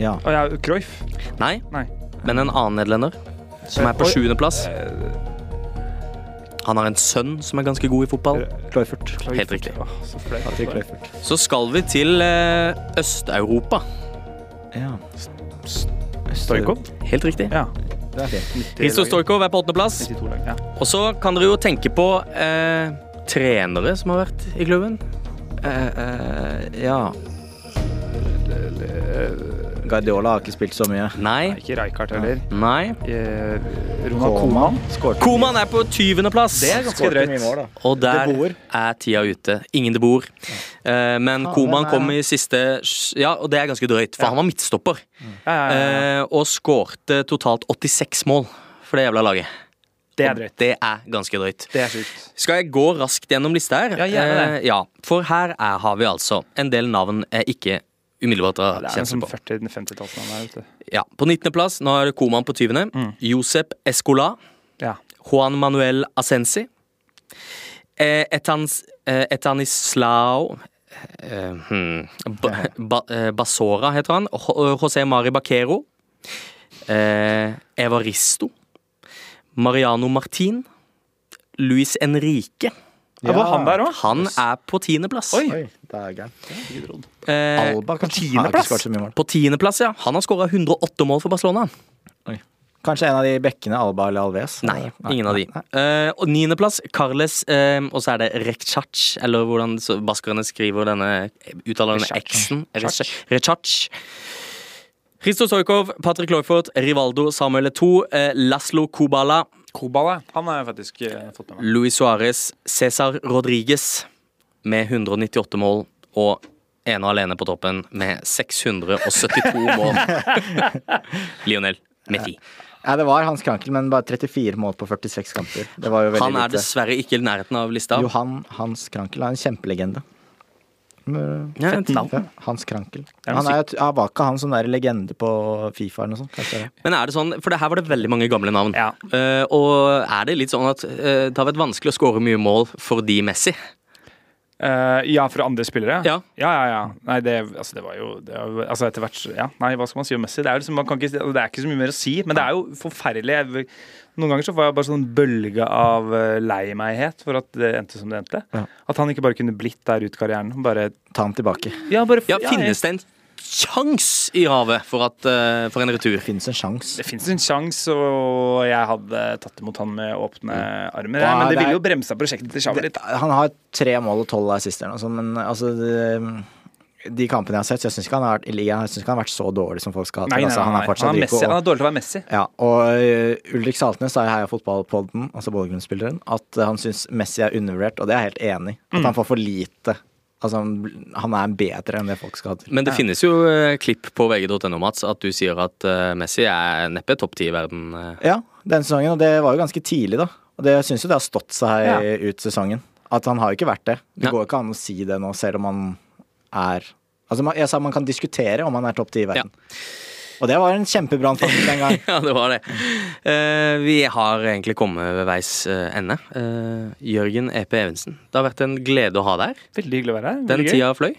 Ja. Å ja, Cruyff. Nei, Nei. men en annen nederlender. Som er på sjuendeplass. Han har en sønn som er ganske god i fotball. Kloifert. Helt riktig. Så skal vi til Øst-Europa. Ja. Stoikov? Helt riktig. Ja. Er. Risto Stoikov er på åttendeplass. 92. Ja. Og så kan dere jo tenke på eh, trenere som har vært i klubben. Eh, eh, ja. Guardiola har ikke spilt så mye. Nei. Nei, ikke Rijkaard heller. Nei. Eh, Ronald. Skårte Koman er på tyvendeplass. Det er ganske drøyt. mål. Og der er tida ute. Ingen det bor. Eh, men ah, Koman er kom i siste Ja, og det er ganske drøyt, for han var midtstopper. Ja, ja, ja, ja. Eh, og skårte totalt 86 mål for det jævla laget. Det er Og drøyt. Det er ganske drøyt. Det er sykt. Skal jeg gå raskt gjennom lista her? Ja, gjerne det. Eh, ja, for her er, har vi altså en del navn jeg ikke umiddelbart har Det er en kjensel sånn 40-50-tallsnavn her. Ja, På 19.-plass, nå er det Koman på 20. Mm. Josep Escola. Ja. Juan Manuel Asensi. Eh, Etans, eh, Etanislao eh, hmm, ba, ba, eh, Basora heter han. José Mari Baquero. Eh, Evaristo. Mariano Martin. Luis Enrique. Ja, var han der òg? Han er på tiendeplass. Oi. Oi, det er gærent. Eh, Alba, kanskje? tiendeplass? På tiendeplass, ja. Han har skåra 108 mål for Barcelona. Oi. Kanskje en av de bekkene, Alba eller Alves? Nei, ingen av de. Uh, og niendeplass, Carles, uh, og så er det Rechach eller hvordan baskerne skriver denne uttaler denne X-en. Rechach Christo Sojkov, Patrick Loifort, Rivaldo, Samuel Eto'o, uh, Laslo Kubala, Kobala. Han har jeg faktisk eh, fått med meg. Luis Suárez, Cæsar Rodriguez med 198 mål og ene og alene på toppen med 672 *laughs* mål. Lionel Messi. Ja, det var Hans Krankel, men bare 34 mål på 46 kamper. Det var jo Han er lite. dessverre ikke i nærheten av lista. Johan Hans Krankel er en kjempelegende. Men, Ja, Fett navn. ja, Hans Krankel. Er Han er, er, var ikke han sånn der legende på Fifa eller noe sånt? Men er det sånn, for det her var det veldig mange gamle navn. Ja. Uh, og er det litt sånn at uh, det har vært vanskelig å skåre mye mål fordi Messi? Uh, ja, for andre spillere? Ja. ja, ja. ja. Nei, det, altså, det var jo det var, altså, Etter hvert Ja, nei, hva skal man si om Messi? Det er, liksom, man kan ikke, det er ikke så mye mer å si, men det er jo forferdelig. Noen ganger så får jeg bare sånn bølge av uh, lei meg-het for at det endte som det endte. Ja. At han ikke bare kunne blitt der ut karrieren. Bare, Ta han tilbake. ja, bare Ja, Finnes det en sjans i havet for, at, eh, for en retur? Det finnes en sjans. Det finnes en sjans, og jeg hadde tatt imot han med åpne armer. Ja, men det det ville jo bremsa prosjektet til Sjavli litt. Han har tre mål og tolv assister, men altså det, de kampene jeg har sett, så jeg syns ikke, han har vært- i ligaen, jeg synes ikke han har vært så dårlig som folk skal ha Nei, til. nei, Altså, han er fortsatt Han er, Messi. og- han er dårlig til å være Messi. Ja, og uh, Ulrik Saltnes sa i Heia Fotballpodden, altså Bodø-Glimt-spilleren, at uh, han syns Messi er undervurdert, og det er jeg helt enig i. At Mm. han får for lite. Altså, han- er bedre enn det folk skal ha til. Men det finnes jo eh, klipp på vg.no, Mats, at du sier at eh, Messi er neppe topp ti i verden. eh. Ja, den sesongen, og det var jo ganske tidlig, da. Og det syns jo det har stått seg ut sesongen. At han har jo ikke vært det. Det Ja. går jo ikke an å si det nå, selv om han er Altså, man, jeg sa man kan diskutere om han er topp ti i verden. Og det var en kjempebrannfakkel den gang. *laughs* Ja, det var det. Uh, vi har egentlig kommet ved veis eh, ende. Uh, Jørgen EP Evensen, det har vært en glede å ha deg her. Veldig hyggelig å være her. Den Veldig tida fløy.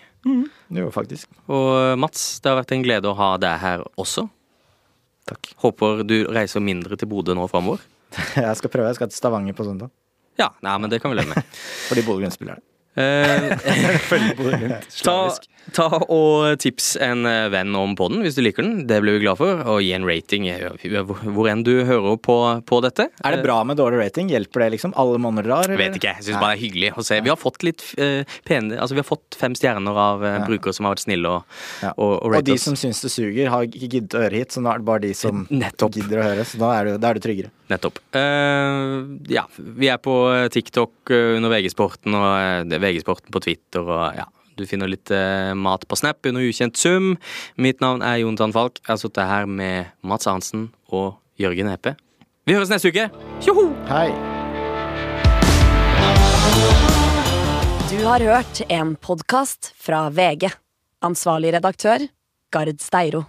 Jo, faktisk. Og Mats, det har vært en glede å ha deg her også. Takk. Håper du reiser mindre til Bodø nå framover. *laughs* Jeg skal prøve. Jeg skal til Stavanger på søndag. Ja, nei, men det kan vi leve med. *laughs* Fordi Bodø Grønn spiller der. Eh, *laughs* ta, ta og tips en eh, venn om podden hvis du liker den. Det blir vi glad for. Og gi en rating hvor hvor enn du hører på, på dette. Er det bra med dårlig rating? Hjelper det liksom? Alle måneder drar? Vet ikke. Jeg syns bare det er hyggelig å se. Vi har fått litt uh, pene Altså, vi har fått fem stjerner av uh, brukere som har vært snille og, Ja. og, og Og de oss. som syns det suger, har ikke giddet å høre hit, så nå er det bare de som Nettopp. gidder å høre. Så da er du, da er du tryggere. Nettopp. Uh, ja, vi er på TikTok eh, under VG-sporten og eh, det er VG-sporten på Twitter og ja. Du finner litt uh, mat på Snap under ukjent sum. Mitt navn er Jonatan Falk. Jeg har sittet her med Mats Arntzen og Jørgen Epe. Vi høres neste uke. Tjoho! Hei! Du har hørt en podkast fra VG. Ansvarlig redaktør, Gard Steiro.